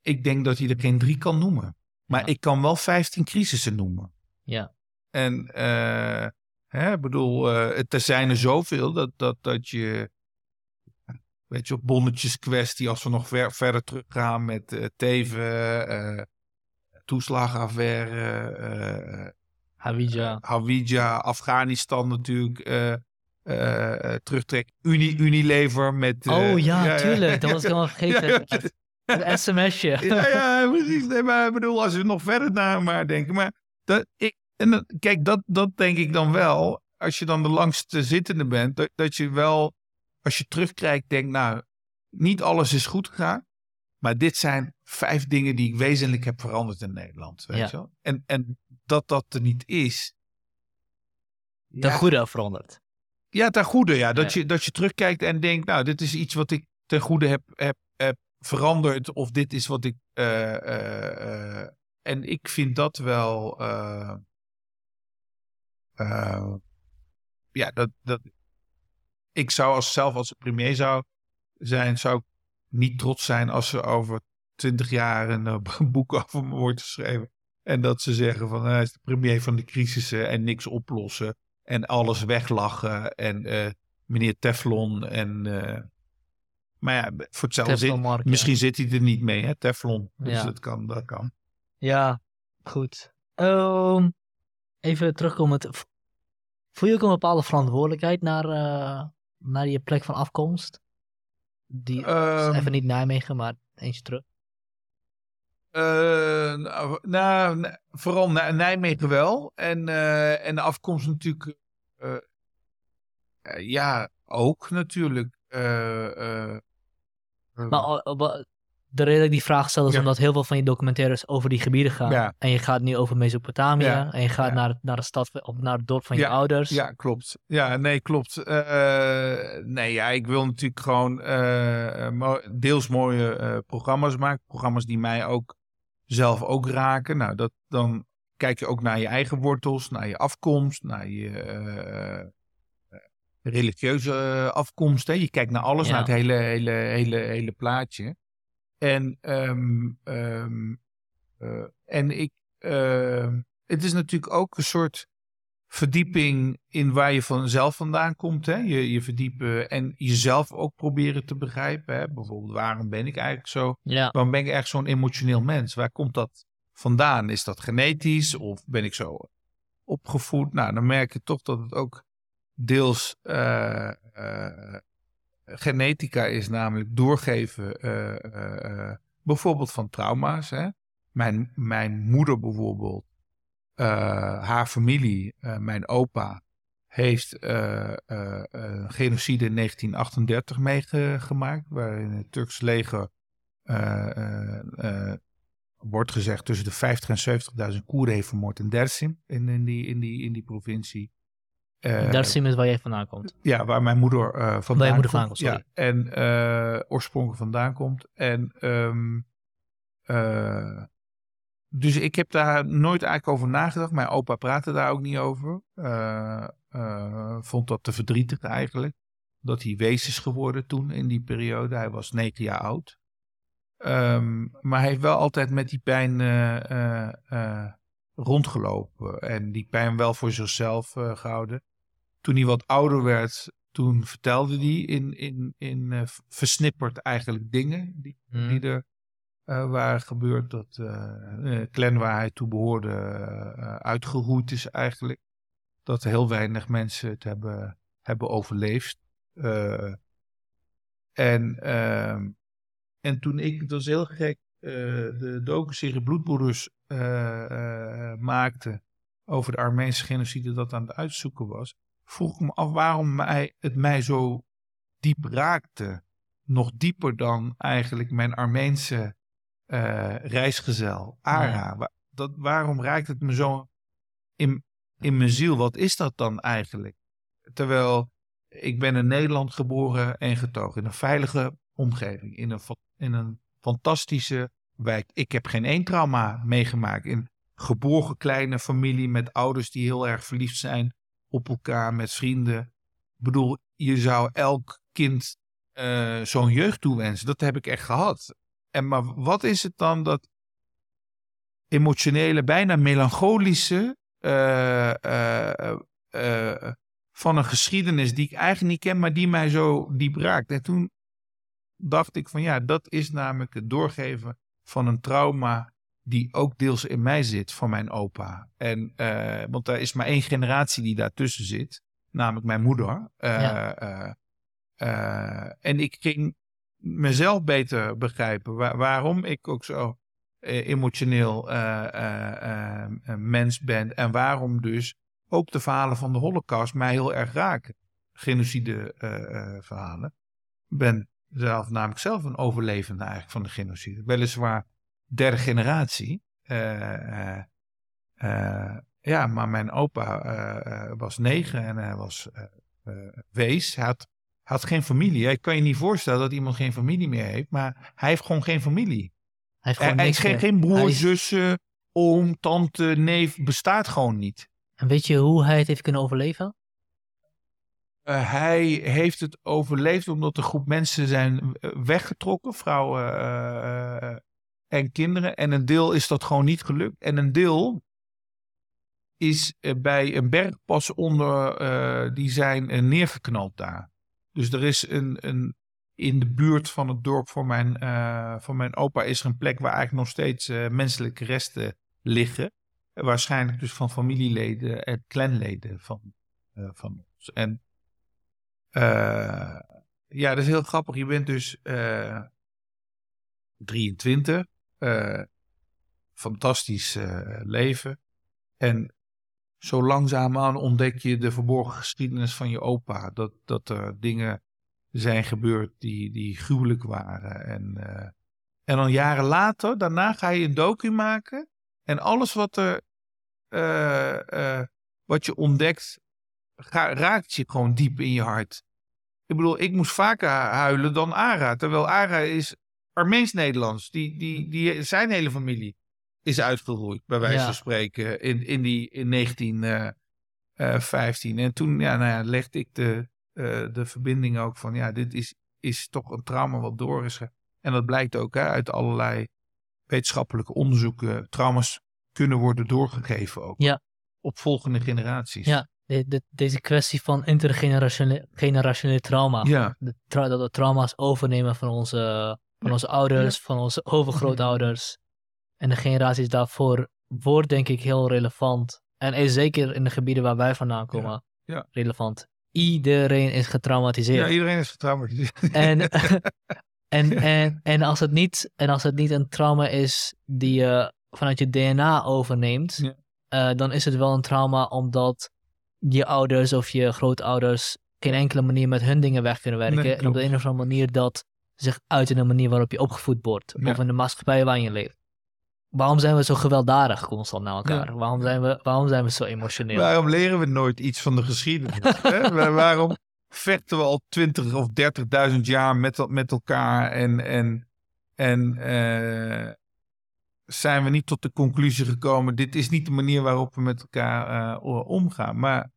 Ik denk dat hij er geen drie kan noemen. Maar Ja. ik kan wel vijftien crisissen noemen. Ja. En eh, hè, ik bedoel, er zijn er zoveel dat, dat, dat je, weet je, op bonnetjes kwestie, als we nog ver, verder teruggaan met Teven, toeslagenaffaire, eh Hawija. Hawija, Afghanistan natuurlijk, eh eh, eh, terugtrek, Uni, Unilever met... eh, oh ja, tuurlijk. Dat was ik helemaal [laughs] vergeten. Het sms'je. Ja, ja, precies. Nee, maar ik bedoel, als we nog verder naar maar denken. Maar dat, ik, en kijk, dat, dat denk ik dan wel. Als je dan de langste zittende bent, dat, dat je wel, als je terugkijkt, denkt, nou, niet alles is goed gegaan. Maar dit zijn vijf dingen die ik wezenlijk heb veranderd in Nederland. Weet Ja. je wel? En, en dat dat er niet is. Ten goede veranderd. Ja, ten goede, ja. Dat, Ja. Je, dat je terugkijkt en denkt, nou, dit is iets wat ik ten goede heb, heb, heb veranderd. Of dit is wat ik... eh, eh, eh, en ik vind dat wel... ja, dat, dat... Ik zou als, zelf als premier zou zijn, zou ik niet trots zijn als er over twintig jaar een eh, [laughs] boek over me wordt geschreven. En dat ze zeggen van hij is de premier van de crisissen en niks oplossen. En alles weglachen. En eh, meneer Teflon. En, eh, maar ja, voor hetzelfde ja. misschien zit hij er niet mee, hè, Teflon. Dus Ja. dat kan, dat kan. Ja, goed. Ehm, even terugkomen. v- Voel je ook een bepaalde verantwoordelijkheid naar, eh, naar je plek van afkomst? Die, Ehm, even niet Nijmegen, maar eentje terug. Eh, nou, nou, nee, vooral Nij- Nijmegen wel. En, eh, en de afkomst natuurlijk. eh, ja, ook natuurlijk. Maar de reden dat ik die vraag stel is Ja. omdat heel veel van je documentaires over die gebieden gaan. Ja. En je gaat nu over Mesopotamië. Ja. En je gaat naar, naar de stad of naar het dorp van je ouders. Ja, klopt. Ja, nee, klopt. Nee, ja, ik wil natuurlijk gewoon deels mooie programma's maken. Programma's die mij ook zelf ook raken. Nou, dat, dan kijk je ook naar je eigen wortels, naar je afkomst, naar je eh, eh, religieuze eh, afkomst. Hè. Je kijkt naar alles, Ja. naar het hele, hele, hele, hele plaatje. En, ehm, ehm, eh, en ik, ehm, het is natuurlijk ook een soort verdieping in waar je vanzelf vandaan komt. Hè? Je, je verdiepen en jezelf ook proberen te begrijpen. Hè? Bijvoorbeeld, waarom ben ik eigenlijk zo? Ja. Waarom ben ik echt zo'n emotioneel mens? Waar komt dat vandaan? Is dat genetisch of ben ik zo opgevoed? Nou, dan merk je toch dat het ook deels eh, eh, genetica is, namelijk doorgeven eh, bijvoorbeeld van trauma's. Hè? Mijn, mijn moeder bijvoorbeeld, haar familie, eh, mijn opa, heeft eh, eh, genocide in 1938 meegemaakt, waarin het Turks leger eh, eh, eh, wordt gezegd tussen de 50 en 70.000 Koerden heeft vermoord in Dersim, in, in, die, in, die, in die provincie. Eh, Dersim is waar jij vandaan komt. ja, waar mijn moeder eh vandaan je moeder komt. vandaan sorry. Ja, en eh, oorspronkelijk vandaan komt. En ehm, eh, dus ik heb daar nooit eigenlijk over nagedacht. Mijn opa praatte daar ook niet over. Eh, eh, vond dat te verdrietig eigenlijk. Dat hij wees is geworden toen in die periode. Hij was negen jaar oud. Ehm, maar hij heeft wel altijd met die pijn eh, rondgelopen en die pijn wel voor zichzelf gehouden. Toen hij wat ouder werd, toen vertelde hij in, in, in versnipperd eigenlijk dingen die, Mhm. die er uh, waren gebeurd. Dat uh, clan waar hij toe behoorde uitgeroeid is eigenlijk. Dat heel weinig mensen het hebben, hebben overleefd. en, ehm, en toen ik, dat was heel gek, de docu-serie Bloedbroeders maakte over de Armeense genocide dat aan het uitzoeken was, vroeg ik me af waarom mij, het mij zo diep raakte. Nog dieper dan eigenlijk mijn Armeense uh, reisgezel, Ara. Ja. Dat, waarom raakt het me zo in, in mijn ziel? Wat is dat dan eigenlijk? Terwijl ik ben in Nederland geboren en getogen. In een veilige omgeving. In een, in een fantastische wijk. Ik heb geen één trauma meegemaakt. In geboren kleine familie met ouders die heel erg verliefd zijn op elkaar, met vrienden. Ik bedoel, je zou elk kind uh, zo'n jeugd toewensen. Dat heb ik echt gehad. En maar wat is het dan dat emotionele, bijna melancholische uh, uh, van een geschiedenis die ik eigenlijk niet ken, maar die mij zo diep raakt. En toen dacht ik van ja, dat is namelijk het doorgeven van een trauma die ook deels in mij zit van mijn opa. En, want er is maar één generatie die daartussen zit, namelijk mijn moeder. Ja. en ik ging mezelf beter begrijpen waar, waarom ik ook zo emotioneel mens ben en waarom dus ook de verhalen van de Holocaust mij heel erg raken. Genocide verhalen. Ik ben zelf namelijk zelf een overlevende eigenlijk van de genocide. Weliswaar derde generatie. Ja, maar mijn opa was negen en hij was wees. Hij had, had geen familie. Ik kan je niet voorstellen dat iemand geen familie meer heeft, maar hij heeft gewoon geen familie. Hij heeft, hij heeft geen, geen broer, is... zussen, oom, tante, neef, bestaat gewoon niet. En weet je hoe hij het heeft kunnen overleven? Uh, hij heeft het overleefd omdat een groep mensen zijn weggetrokken, vrouwen uh, en kinderen. En een deel is dat gewoon niet gelukt. En een deel is bij een bergpas onder, die zijn neergeknald daar. Dus er is een, een, in de buurt van het dorp van mijn, uh, van mijn opa is er een plek waar eigenlijk nog steeds menselijke resten liggen. Waarschijnlijk dus van familieleden en clanleden van, van ons. En ja, dat is heel grappig. Je bent dus 23. Uh, fantastisch leven. En zo langzaamaan ontdek je de verborgen geschiedenis van je opa. Dat, dat er dingen zijn gebeurd die, die gruwelijk waren. En, uh, en dan jaren later, daarna ga je een docu maken. En alles wat, er, wat je ontdekt, raakt je gewoon diep in je hart. Ik bedoel, ik moest vaker huilen dan Ara. Terwijl Ara is Armeens-Nederlands. Die, die, die, zijn hele familie is uitgeroeid, bij wijze Ja. van spreken, in, in, die, in 1915. en toen ja, nou ja, legde ik de, eh, de verbinding ook van, ja, dit is, is toch een trauma wat door is. En dat blijkt ook hè, uit allerlei wetenschappelijke onderzoeken. Trauma's kunnen worden doorgegeven ook. Ja. Op volgende generaties. Ja. De, de- deze kwestie van intergenerationele generationele trauma. Ja. De tra- dat we trauma's overnemen van onze, van onze ouders, van onze overgrootouders. En de generaties daarvoor wordt denk ik heel relevant. En is zeker in de gebieden waar wij vandaan komen Ja. relevant. Iedereen is getraumatiseerd. Ja, iedereen is getraumatiseerd. [laughs] En, [laughs] en, en, en, als het niet, en als het niet een trauma is die je vanuit je DNA overneemt, Ja. eh, dan is het wel een trauma omdat je ouders of je grootouders geen enkele manier met hun dingen weg kunnen werken. Nee, en op de een of andere manier dat zich uit in de manier waarop je opgevoed wordt. Of in de maatschappij waarin je leeft. Waarom zijn we zo gewelddadig constant naar elkaar? Waarom, zijn we, waarom zijn we zo emotioneel? Waarom leren we nooit iets van de geschiedenis? [laughs] hè? Waar- Waarom vechten we al 20 of 30.000 jaar met, met elkaar en, en, en eh, zijn we niet tot de conclusie gekomen, dit is niet de manier waarop we met elkaar eh, omgaan. Maar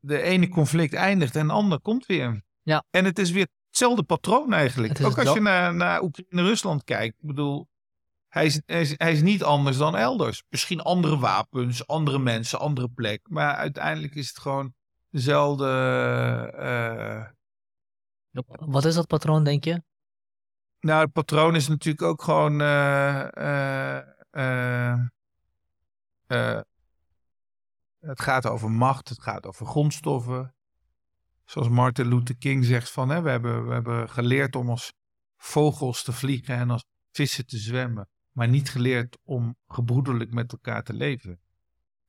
de ene conflict eindigt en de ander komt weer. Ja. En het is weer hetzelfde patroon eigenlijk. Ook als je naar, naar Oekraïne-Rusland kijkt. Ik bedoel, Hij is, hij, is, hij is niet anders dan elders. Misschien andere wapens, andere mensen, andere plek. Maar uiteindelijk is het gewoon dezelfde. eh, Wat is dat patroon, denk je? nou, het patroon is natuurlijk ook gewoon. eh, eh, eh, eh, het gaat over macht, het gaat over grondstoffen. Zoals Martin Luther King zegt van, hè, we, hebben, we hebben geleerd om als vogels te vliegen en als vissen te zwemmen. Maar niet geleerd om gebroederlijk met elkaar te leven.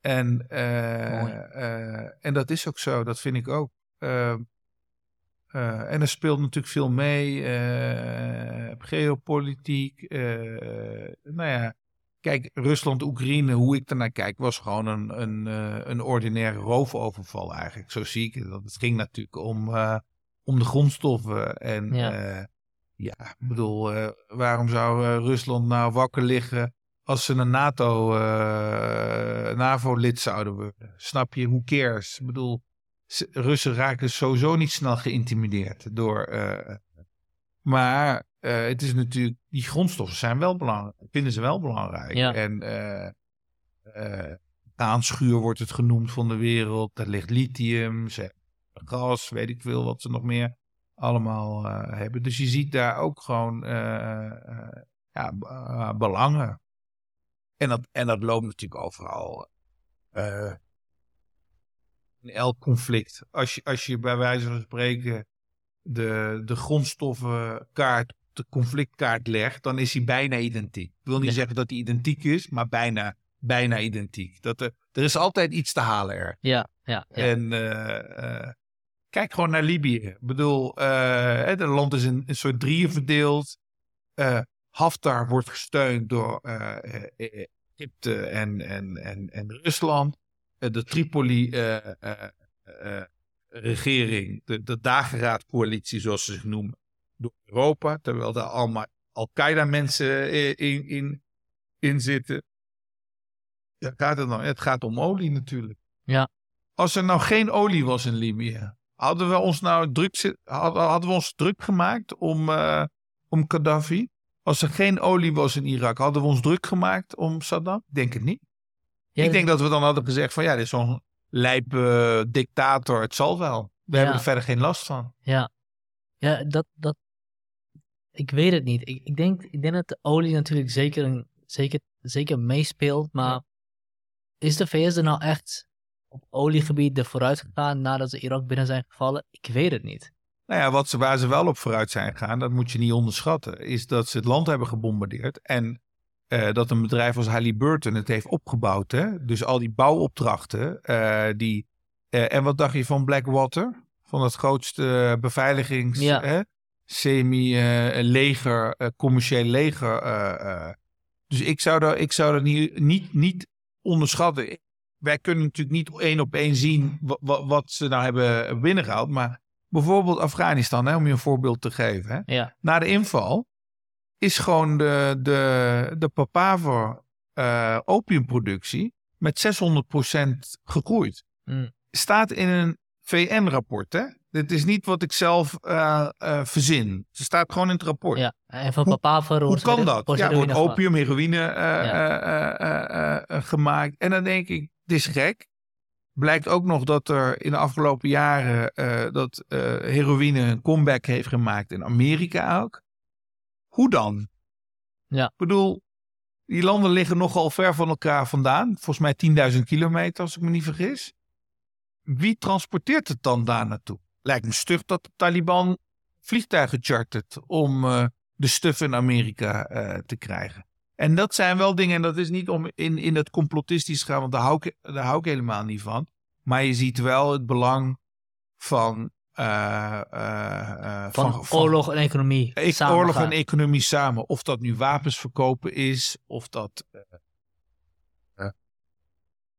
En, eh, eh, en dat is ook zo, dat vind ik ook. Eh, eh, en er speelt natuurlijk veel mee. geopolitiek. nou ja, kijk, Rusland-Oekraïne, hoe ik ernaar kijk, was gewoon een, een, een ordinaire roofoverval eigenlijk. Zo zie ik het. Het ging natuurlijk om, om de grondstoffen. En Ja. Ja, ik bedoel, eh, waarom zou eh, Rusland nou wakker liggen als ze een NATO, eh, NAVO-lid zouden worden? Snap je? Hoe cares? Ik bedoel, Russen raken sowieso niet snel geïntimideerd door. maar het is natuurlijk, die grondstoffen zijn wel belangrijk, vinden ze wel belangrijk. Ja. En aanschuur wordt het genoemd van de wereld. Daar ligt lithium, gas, weet ik veel wat ze nog meer allemaal eh, hebben. Dus je ziet daar ook gewoon eh, eh, ja, belangen. En dat, en dat loopt natuurlijk overal. in elk conflict. Als je, als je bij wijze van spreken de, de grondstoffenkaart de conflictkaart legt, dan is die bijna identiek. Ik wil niet zeggen dat die identiek is, maar bijna, bijna identiek. Dat er, er is altijd iets te halen er. Ja, ja, ja. En kijk gewoon naar Libië. Ik bedoel, eh, het land is in een soort drieën verdeeld. Eh, Haftar wordt gesteund door eh, Egypte en, en, en, en Rusland. De Tripoli-regering, de, de dageraadcoalitie zoals ze zich noemen, door Europa. Terwijl daar allemaal Al-Qaeda-mensen in, in, in zitten. Ja, gaat het, dan? het gaat om olie natuurlijk. Ja. Als er nou geen olie was in Libië, hadden we ons nou druk, hadden, we ons druk gemaakt om, eh, om Gaddafi? Als er geen olie was in Irak, hadden we ons druk gemaakt om Saddam? Ik denk het niet. Ja, ik denk dat we dan hadden gezegd van ja, dit is zo'n lijp eh, dictator, het zal wel. We hebben er verder geen last van. Ja, ja dat, dat, ik weet het niet. Ik, ik, denk, ik denk dat de olie natuurlijk zeker, zeker, zeker meespeelt, maar is de VS er nou echt op oliegebied er vooruit gegaan nadat ze Irak binnen zijn gevallen? Ik weet het niet. Nou ja, wat ze, waar ze wel op vooruit zijn gegaan, dat moet je niet onderschatten, is dat ze het land hebben gebombardeerd en eh, dat een bedrijf als Halliburton het heeft opgebouwd. Hè? Dus al die bouwopdrachten, eh, die... eh, en wat dacht je van Blackwater? Van het grootste beveiligings... Ja. hè, Semi-leger, commercieel leger. Dus ik zou dat, ik zou dat niet, niet, niet onderschatten. Wij kunnen natuurlijk niet één op één zien wa- wa- wat ze nou hebben binnengehaald. Maar bijvoorbeeld Afghanistan, hè, om je een voorbeeld te geven. Hè. Ja, Na de inval is gewoon de, de, de papaver eh, opiumproductie met 600% gegroeid. Mm. Staat in een VN-rapport. hè? Dit is niet wat ik zelf eh, eh, verzin. Ze staat gewoon in het rapport. ja. En van Hoe- papaver Hoe wordt kan dat? Ja, wordt opium, heroïne Ja. gemaakt. En dan denk ik, dit is gek. Blijkt ook nog dat er in de afgelopen jaren eh, dat eh, heroïne een comeback heeft gemaakt in Amerika ook. Hoe dan? Ja. Ik bedoel, die landen liggen nogal ver van elkaar vandaan. Volgens mij 10.000 kilometer, als ik me niet vergis. Wie transporteert het dan daar naartoe? Lijkt me stug dat de Taliban vliegtuigen chartert om eh, de stuff in Amerika te krijgen. En dat zijn wel dingen, en dat is niet om in, in het complotistisch te gaan, want daar hou, ik, daar hou ik helemaal niet van. Maar je ziet wel het belang van. eh, eh, eh, Van, oorlog en economie. ik, samen oorlog gaan. en economie samen. Of dat nu wapens verkopen is, of dat.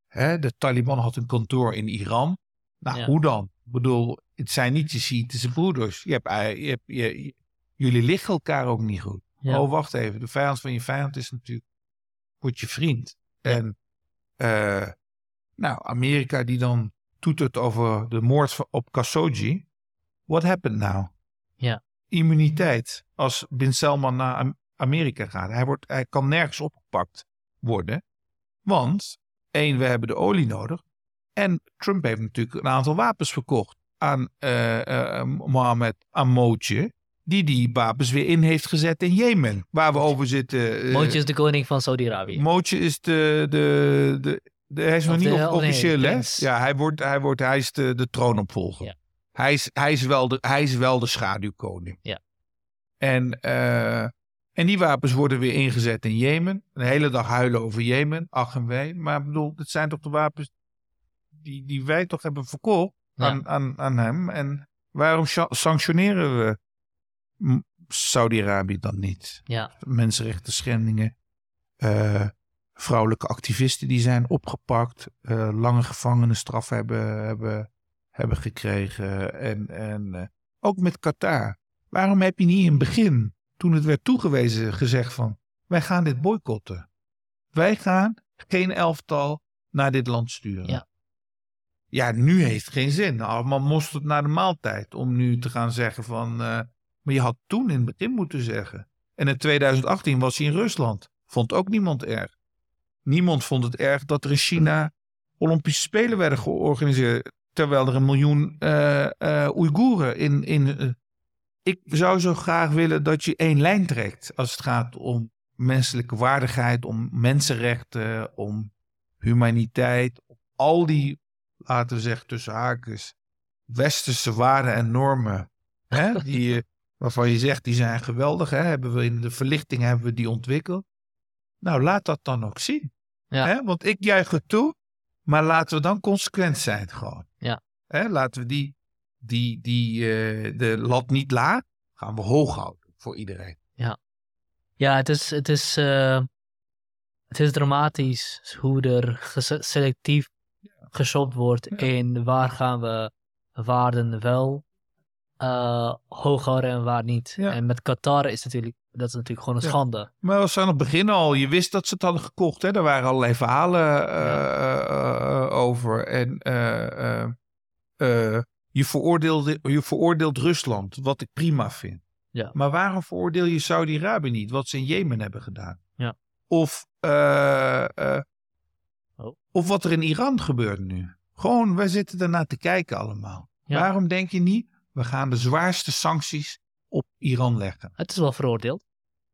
hè, de Taliban had een kantoor in Iran. Nou, Ja. hoe dan? Ik bedoel, het zijn niet je Shiïtische broeders. Je hebt, je hebt, je, je- jullie liggen elkaar ook niet goed. Ja. Oh, wacht even. De vijand van je vijand is natuurlijk. wordt je vriend. En. eh, nou, Amerika die dan toetert over de moord op Khashoggi. What happened now? Ja. Immuniteit. Als Bin Salman naar, Amerika gaat. Hij, wordt, hij kan nergens opgepakt worden. Want, één, we hebben de olie nodig. En Trump heeft natuurlijk een aantal wapens verkocht aan uh, uh, Mohammed Amootje. Die die wapens weer in heeft gezet in Jemen. Waar we over zitten. Uh, Mootje is de koning van Saudi-Arabië. Mootje is de, de, de, de hij is nog niet de, officieel, nee, hè? Ja, hij, wordt, hij, wordt, hij is de, de troonopvolger. Ja. Hij, is, hij, is wel de, hij is wel de schaduwkoning. Ja. En, uh, en die wapens worden weer ingezet in Jemen. Een hele dag huilen over Jemen, ach en wee. Maar ik bedoel, het zijn toch de wapens die, die wij toch hebben verkocht aan, ja. aan, aan hem. En waarom sanctioneren we Saudi-Arabië dan niet? Ja. Mensenrechten schendingen. Uh, vrouwelijke activisten die zijn opgepakt. Uh, lange gevangenisstraf hebben, hebben, hebben gekregen. En, en uh, ook met Qatar. Waarom heb je niet in het begin, toen het werd toegewezen, gezegd van... wij gaan dit boycotten. Wij gaan geen elftal naar dit land sturen. Ja. Ja, nu heeft het geen zin. Allemaal moest het naar de maaltijd. Om nu te gaan zeggen van... Maar je had toen in het begin moeten zeggen. En in 2018 was hij in Rusland. Vond ook niemand erg. Niemand vond het erg dat er in China Olympische Spelen werden georganiseerd. Terwijl er een miljoen uh, Oeigoeren in. in ik zou zo graag willen dat je één lijn trekt. Als het gaat om menselijke waardigheid, om mensenrechten, om humaniteit. Al die laten we zeggen tussen haakjes, westerse waarden en normen. Hè, die, waarvan je zegt, die zijn geweldig. Hè, hebben we in de verlichting hebben we die ontwikkeld. Nou, laat dat dan ook zien. Ja. Hè, want ik juich het toe, maar laten we dan consequent zijn gewoon. Ja. Hè, laten we die, die, die uh, de lat niet laag, gaan we hoog houden voor iedereen. Ja, ja het is, het is, uh, het is dramatisch hoe er selectief geshopt wordt in waar gaan we waarden wel uh, hoog houden en waar niet. En met Qatar is natuurlijk, dat is natuurlijk gewoon een schande. Maar we zijn aan het begin al, je wist dat ze het hadden gekocht. Hè? Er waren allerlei verhalen uh, uh, over. En je, veroordeelde, je veroordeelt Rusland, wat ik prima vind. Ja. Maar waarom veroordeel je Saudi-Arabië niet, wat ze in Jemen hebben gedaan? Ja. Of Oh. Of wat er in Iran gebeurt nu. Gewoon, wij zitten ernaar te kijken allemaal. Waarom denk je niet, we gaan de zwaarste sancties op Iran leggen? Het is wel veroordeeld.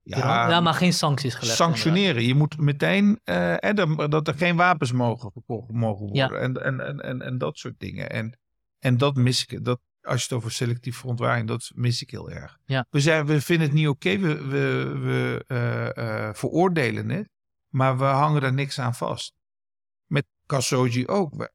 Ja, ja maar geen sancties gelegd. Sanctioneren. Je moet meteen uh, dat er geen wapens mogen verkocht mogen worden. Ja. En, en, en, en, en dat soort dingen. En, en dat mis ik. Dat, als je het over selectief verontwaring, dat mis ik heel erg. Ja. We, zijn, we vinden het niet oké. We, we, we uh, uh, veroordelen het. Maar we hangen er niks aan vast. Met Khashoggi ook. We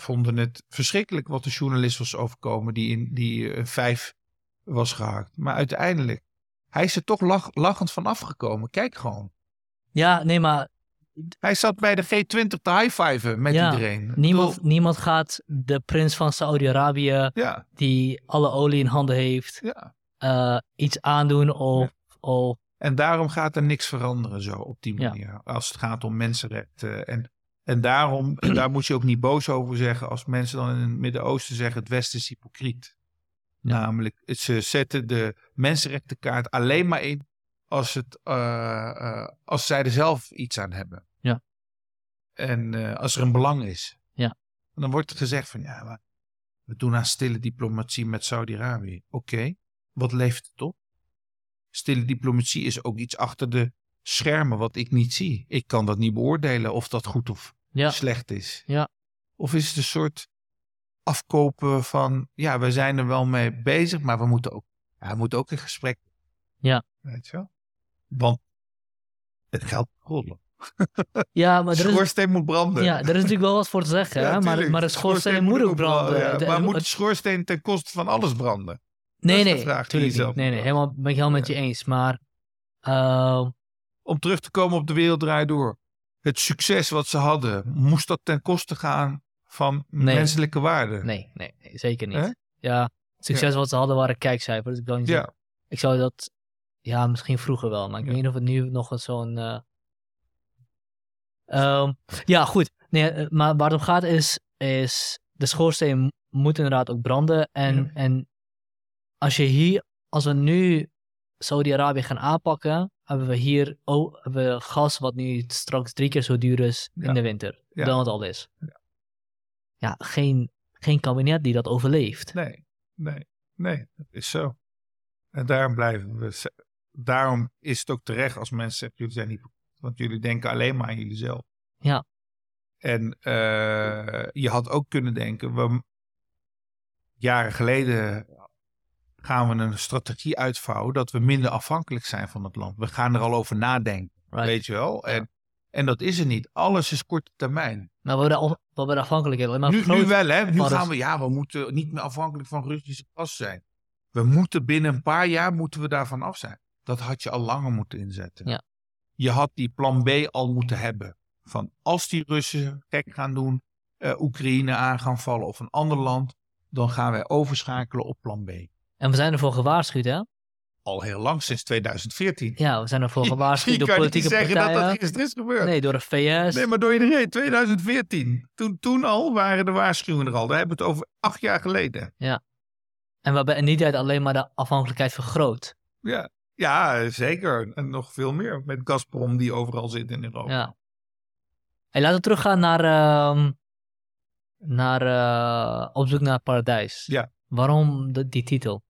vonden het verschrikkelijk wat de journalist was overkomen die in die uh, vijf was gehaakt. Maar uiteindelijk, hij is er toch lach, lachend van afgekomen. Kijk gewoon. Ja, nee, maar... Hij zat bij de G20 te high-fiven met ja, iedereen. Niemand, niemand gaat de prins van Saudi-Arabië, ja. die alle olie in handen heeft, ja. uh, iets aandoen of, of... En daarom gaat er niks veranderen zo op die manier. Als het gaat om mensenrechten en en daarom, en daar moet je ook niet boos over zeggen als mensen dan in het Midden-Oosten zeggen het Westen is hypocriet. Ja. Namelijk, ze zetten de mensenrechtenkaart alleen maar in als, het, uh, uh, als zij er zelf iets aan hebben. Ja. En uh, als er een belang is. Ja. En dan wordt er gezegd van ja, maar we doen aan stille diplomatie met Saudi-Arabië. Oké, okay. wat levert het op? Stille diplomatie is ook iets achter de schermen wat ik niet zie. Ik kan dat niet beoordelen of dat goed of ja. slecht is. Ja. Of is het een soort afkopen van, ja, we zijn er wel mee bezig, maar we moeten ook, ja, we moeten ook in gesprek. Ja. Weet je wel? Want het geld rollen. Ja, maar [laughs] de schoorsteen is, moet branden. Ja, er is natuurlijk wel wat voor te zeggen, [laughs] ja, maar, maar de schoorsteen, schoorsteen moet ook branden. branden. Ja, de, maar moet de schoorsteen ten koste van alles branden? Nee, nee, natuurlijk niet. Nee, nee, helemaal, ben ik helemaal met je eens. Maar uh, om terug te komen op de wereld draait door. Het succes wat ze hadden, moest dat ten koste gaan van nee. menselijke waarden? Nee, nee, nee zeker niet. Eh? Ja, het succes ja. wat ze hadden waren kijkcijfers. Ik, niet ja. ik zou dat, ja, misschien vroeger wel, maar ik ja. weet niet of het nu nog zo'n. Uh... Um, ja, goed. Nee, maar waar het om gaat is, is de schoorsteen moet inderdaad ook branden. En, en als je hier, als we nu Saudi-Arabië gaan aanpakken, hebben we hier oh, hebben we gas wat nu straks drie keer zo duur is Ja. in de winter Ja. dan het al is. Ja. Ja, geen, geen kabinet die dat overleeft. Nee, nee, nee, dat is zo. En daarom blijven we. Daarom is het ook terecht als mensen zeggen: jullie zijn niet. Want jullie denken alleen maar aan jullie zelf. Ja. En eh, je had ook kunnen denken: we, jaren geleden gaan we een strategie uitvouwen dat we minder afhankelijk zijn van het land. We gaan er al over nadenken, Right. weet je wel. En, en dat is er niet. Alles is korte termijn. Maar we worden, afhankelijk maar Nu, nu wel, hè? Nu gaan we, ja, we moeten niet meer afhankelijk van Russische gas zijn. We moeten binnen een paar jaar moeten we daarvan af zijn. Dat had je al langer moeten inzetten. Ja. Je had die plan B al moeten hebben. Van als die Russen gek gaan doen, eh, Oekraïne aan gaan vallen of een ander land, dan gaan wij overschakelen op plan B. En we zijn ervoor gewaarschuwd, hè? Al heel lang, sinds 2014. Ja, we zijn ervoor [laughs] gewaarschuwd Je door kan niet politieke zeggen partijen. dat dat gisteren is gebeurd. Nee, door de VS. Nee, maar door iedereen. 2014. Toen, toen al waren de waarschuwingen er al. Daar hebben we het over acht jaar geleden. En we hebben in die tijd alleen maar de afhankelijkheid vergroot. Ja, ja zeker. En nog veel meer met Gazprom die overal zit in Europa. Ja. Hey, laten we teruggaan naar, ehm, naar eh, Op zoek naar paradijs. Ja. Waarom de- die titel?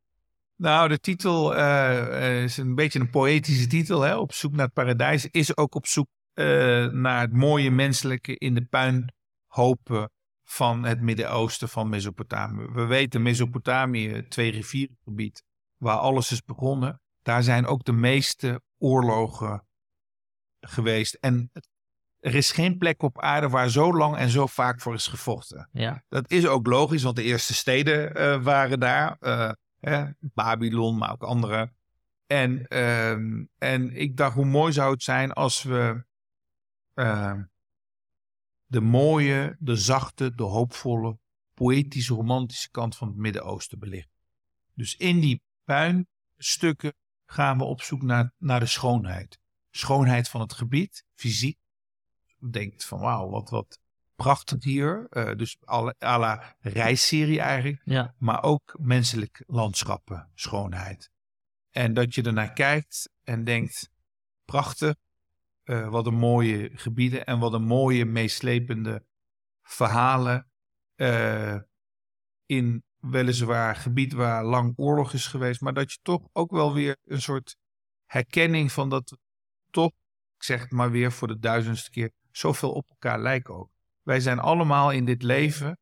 Nou, de titel eh, eh, is een beetje een poëtische titel. Hè? Op zoek naar het paradijs is ook op zoek eh, naar het mooie menselijke in de puinhopen van het Midden-Oosten van Mesopotamië. We weten Mesopotamië, twee rivierengebied, waar alles is begonnen. Daar zijn ook de meeste oorlogen geweest. En er is geen plek op aarde waar zo lang en zo vaak voor is gevochten. Ja. Dat is ook logisch, want de eerste steden waren daar. Babylon, maar ook andere. En, ehm, en ik dacht, hoe mooi zou het zijn als we ehm, de mooie, de zachte, de hoopvolle, poëtische, romantische kant van het Midden-Oosten belichten. Dus in die puinstukken gaan we op zoek naar, naar de schoonheid. Schoonheid van het gebied, fysiek. Denkt van wauw, wat, wat prachtig hier. Eh, dus alle- à la reisserie eigenlijk. Ja. Maar ook menselijk landschappen, schoonheid. En dat je ernaar kijkt en denkt, prachtig. eh, wat een mooie gebieden en wat een mooie meeslepende verhalen. eh, in weliswaar gebied waar lang oorlog is geweest. Maar dat je toch ook wel weer een soort herkenning van dat toch, ik zeg het maar weer voor de duizendste keer, zoveel op elkaar lijken ook. Wij zijn allemaal in dit leven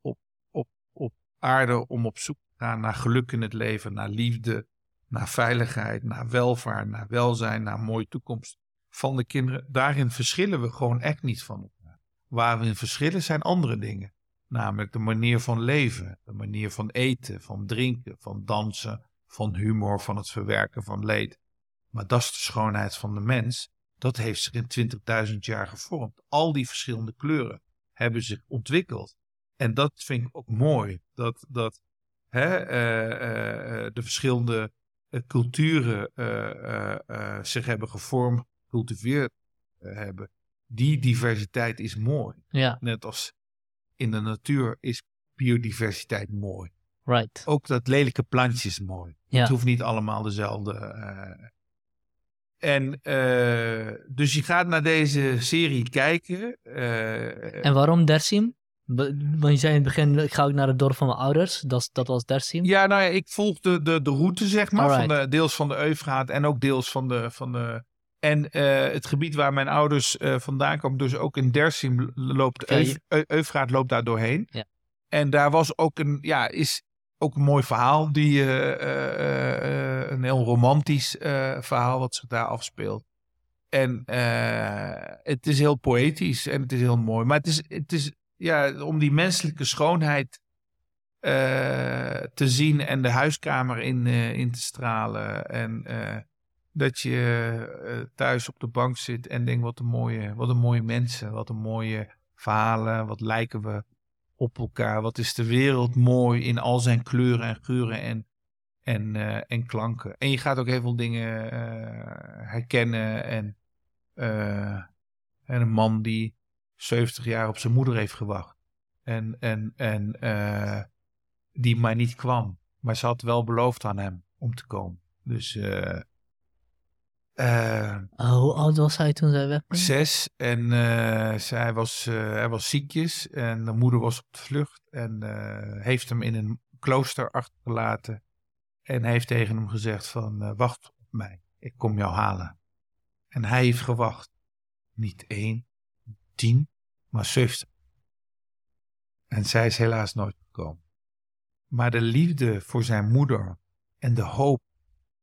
op, op, op aarde om op zoek te gaan naar geluk in het leven, naar liefde, naar veiligheid, naar welvaart, naar welzijn, naar een mooie toekomst van de kinderen. Daarin verschillen we gewoon echt niet van elkaar. Waar we in verschillen zijn andere dingen. Namelijk de manier van leven, de manier van eten, van drinken, van dansen, van humor, van het verwerken van leed. Maar dat is de schoonheid van de mens. Dat heeft zich in 20.000 jaar gevormd. Al die verschillende kleuren hebben zich ontwikkeld. En dat vind ik ook mooi. Dat, dat hè, eh, eh, eh, de verschillende culturen zich hebben gevormd, gecultiveerd eh, hebben. Die diversiteit is mooi. Ja, Net als in de natuur is biodiversiteit mooi. right. Ook dat lelijke plantje is mooi. Ja. Het hoeft niet allemaal dezelfde. En eh, dus je gaat naar deze serie kijken. eh, En waarom Dersim? Want je zei in het begin, ik ga ook naar het dorp van mijn ouders. Dat, dat was Dersim. Ja, nou ja, ik volg de, de, de route, zeg maar. Van de, deels van de Eufraat en ook deels van de. Van de en eh, het gebied waar mijn ouders vandaan komen, dus ook in Dersim loopt Ja, je- Eufraat loopt daar doorheen. Ja. En daar was ook een, ja, is ook een mooi verhaal, die, eh, eh, eh, een heel romantisch verhaal wat zich daar afspeelt. En het is heel poëtisch en het is heel mooi. Maar het is, het is ja, om die menselijke schoonheid te zien en de huiskamer in, in te stralen. En dat je thuis op de bank zit en denkt: wat een, mooie, wat een mooie mensen, wat een mooie verhalen, wat lijken we op elkaar. Wat is de wereld mooi in al zijn kleuren en geuren en, en, eh, en klanken. En je gaat ook heel veel dingen eh, herkennen. En, eh, en een man die 70 jaar op zijn moeder heeft gewacht. En, en, en die maar niet kwam. Maar ze had wel beloofd aan hem om te komen. Dus, Oh, hoe oud was hij toen zij wegging? zes. En eh, zij was, eh, hij was ziekjes. En de moeder was op de vlucht. En heeft hem in een klooster achtergelaten. En heeft tegen hem gezegd van, wacht op mij. Ik kom jou halen. En hij heeft gewacht. Niet één, niet tien, maar zeventig. En zij is helaas nooit gekomen. Maar de liefde voor zijn moeder en de hoop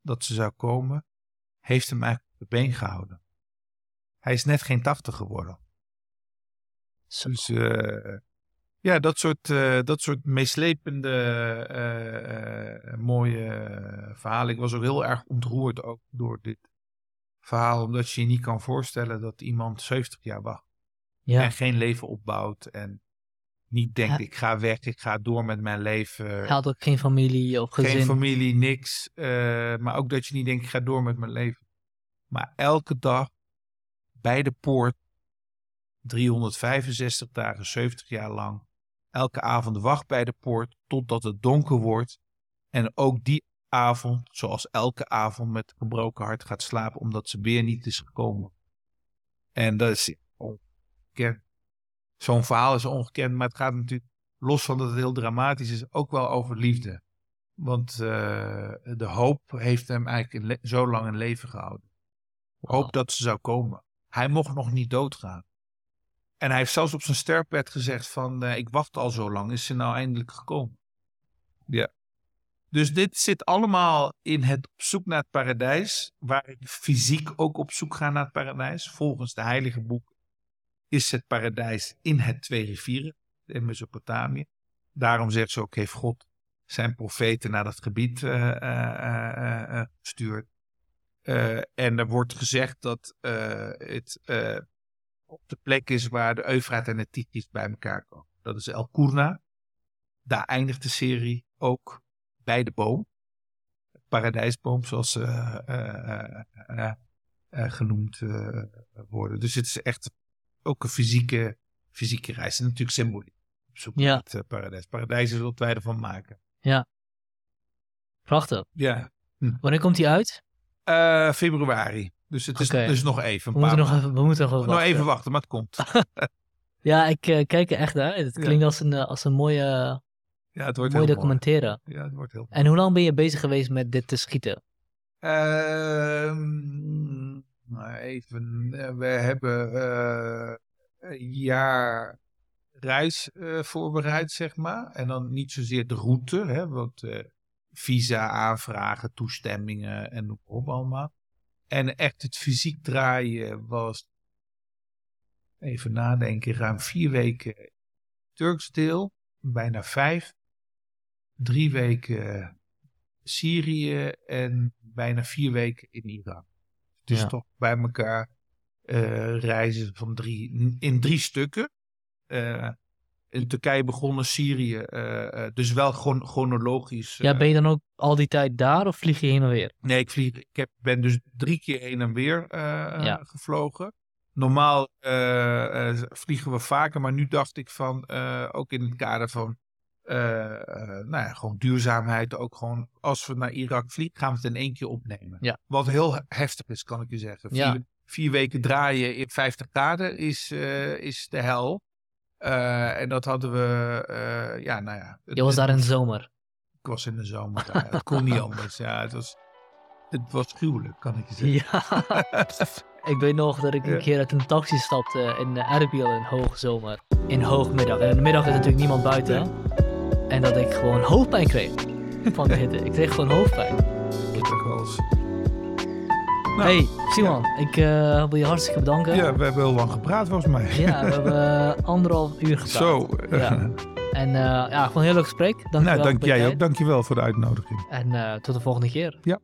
dat ze zou komen, heeft hem eigenlijk op de been gehouden. Hij is net geen tachtig geworden. Zo. Dus eh, ja, dat soort, eh, dat soort meeslepende, eh, mooie verhalen. Ik was ook heel erg ontroerd ook door dit verhaal. Omdat je je niet kan voorstellen dat iemand 70 jaar wacht. ja. En geen leven opbouwt. En niet denkt, Ja. ik ga weg, ik ga door met mijn leven. Hij had ook geen familie of gezin. Geen familie, niks. eh, maar ook dat je niet denkt, ik ga door met mijn leven. Maar elke dag bij de poort, 365 dagen, 70 jaar lang. Elke avond wacht bij de poort totdat het donker wordt. En ook die avond, zoals elke avond, met gebroken hart gaat slapen, omdat ze weer niet is gekomen. En dat is ongekend. Zo'n verhaal is ongekend, maar het gaat natuurlijk, los van dat het heel dramatisch is, ook wel over liefde. Want eh, de hoop heeft hem eigenlijk zo lang in leven gehouden. Hoop dat ze zou komen. Hij mocht nog niet doodgaan. En hij heeft zelfs op zijn sterfbed gezegd van... eh, ik wacht al zo lang, is ze nou eindelijk gekomen? Ja. Dus dit zit allemaal in het op zoek naar het paradijs... waar ik fysiek ook op zoek ga naar het paradijs. Volgens de heilige boek is het paradijs in het twee rivieren, in Mesopotamië. Daarom zegt ze ook, heeft God zijn profeten naar dat gebied eh, eh, eh, gestuurd. En er wordt gezegd dat het op de plek is waar de Eufraat en de Tigris bij elkaar komen. Dat is El Kurna. Daar eindigt de serie ook bij de boom. Paradijsboom, zoals ze genoemd worden. Dus het is echt ook een fysieke, fysieke reis. En natuurlijk symboliek. Op zoek Ja. naar het eh, paradijs. Paradijs is wat wij ervan maken. Prachtig. Ja. Wanneer komt hij uit? Eh, februari. Dus het is dus nog even. We Een paar moeten nog even, we moeten nog even Nog wachten. even wachten, maar het komt. [laughs] [laughs] Ja, ik eh, kijk er echt naar. uit. Het Ja. klinkt als een, als een mooie, Ja, het wordt mooie heel mooi. documentaire. Ja, het wordt heel En hoe lang ben je bezig geweest met dit te schieten? Ehm, nou, even. eh, we hebben eh, een jaar reis eh, voorbereid, zeg maar. En dan niet zozeer de route, hè, want eh, visa aanvragen, toestemmingen en noem op allemaal. En echt het fysiek draaien was, even nadenken, ruim vier weken Turks deel, bijna vijf. Drie weken Syrië en bijna vier weken in Irak. Dus Ja. toch bij elkaar eh, reizen van drie, in drie stukken. Eh, in Turkije begonnen, Syrië, eh, dus wel chron- chronologisch. Ja, ben je dan ook al die tijd daar of vlieg je heen en weer? Nee, ik, vlieg, ik heb, ben dus drie keer heen en weer Ja. gevlogen. Normaal vliegen we vaker, maar nu dacht ik van, ook in het kader van, nou ja, gewoon duurzaamheid, ook gewoon, als we naar Irak vliegen, gaan we het in één keer opnemen. Ja. Wat heel heftig is, kan ik je zeggen. Vier, Ja. vier weken draaien in 50 graden is, eh, is de hel. Eh, en dat hadden we, eh, ja, nou ja. het- Je was daar in de zomer. ik was in de zomer daar. Het kon niet [laughs] anders. Ja, het was, het was gruwelijk, kan ik je zeggen. Ja. [laughs] ik weet nog dat ik een keer uit een taxi stapte in uh, Erbil in hoogzomer. In hoogmiddag. En in de middag is natuurlijk niemand buiten. En dat ik gewoon hoofdpijn kreeg van de hitte. Ik kreeg gewoon hoofdpijn. Ik toch wel eens- Nou, hey, Simon, ik eh, wil je hartstikke bedanken. Ja, we hebben heel lang gepraat volgens mij. Ja, we hebben eh, anderhalf uur gepraat. Zo. Ja. En uh, ja, gewoon een heel leuk gesprek. Dank nou, je wel dank je jij ook. Dankjewel voor de uitnodiging. En uh, tot de volgende keer. Ja.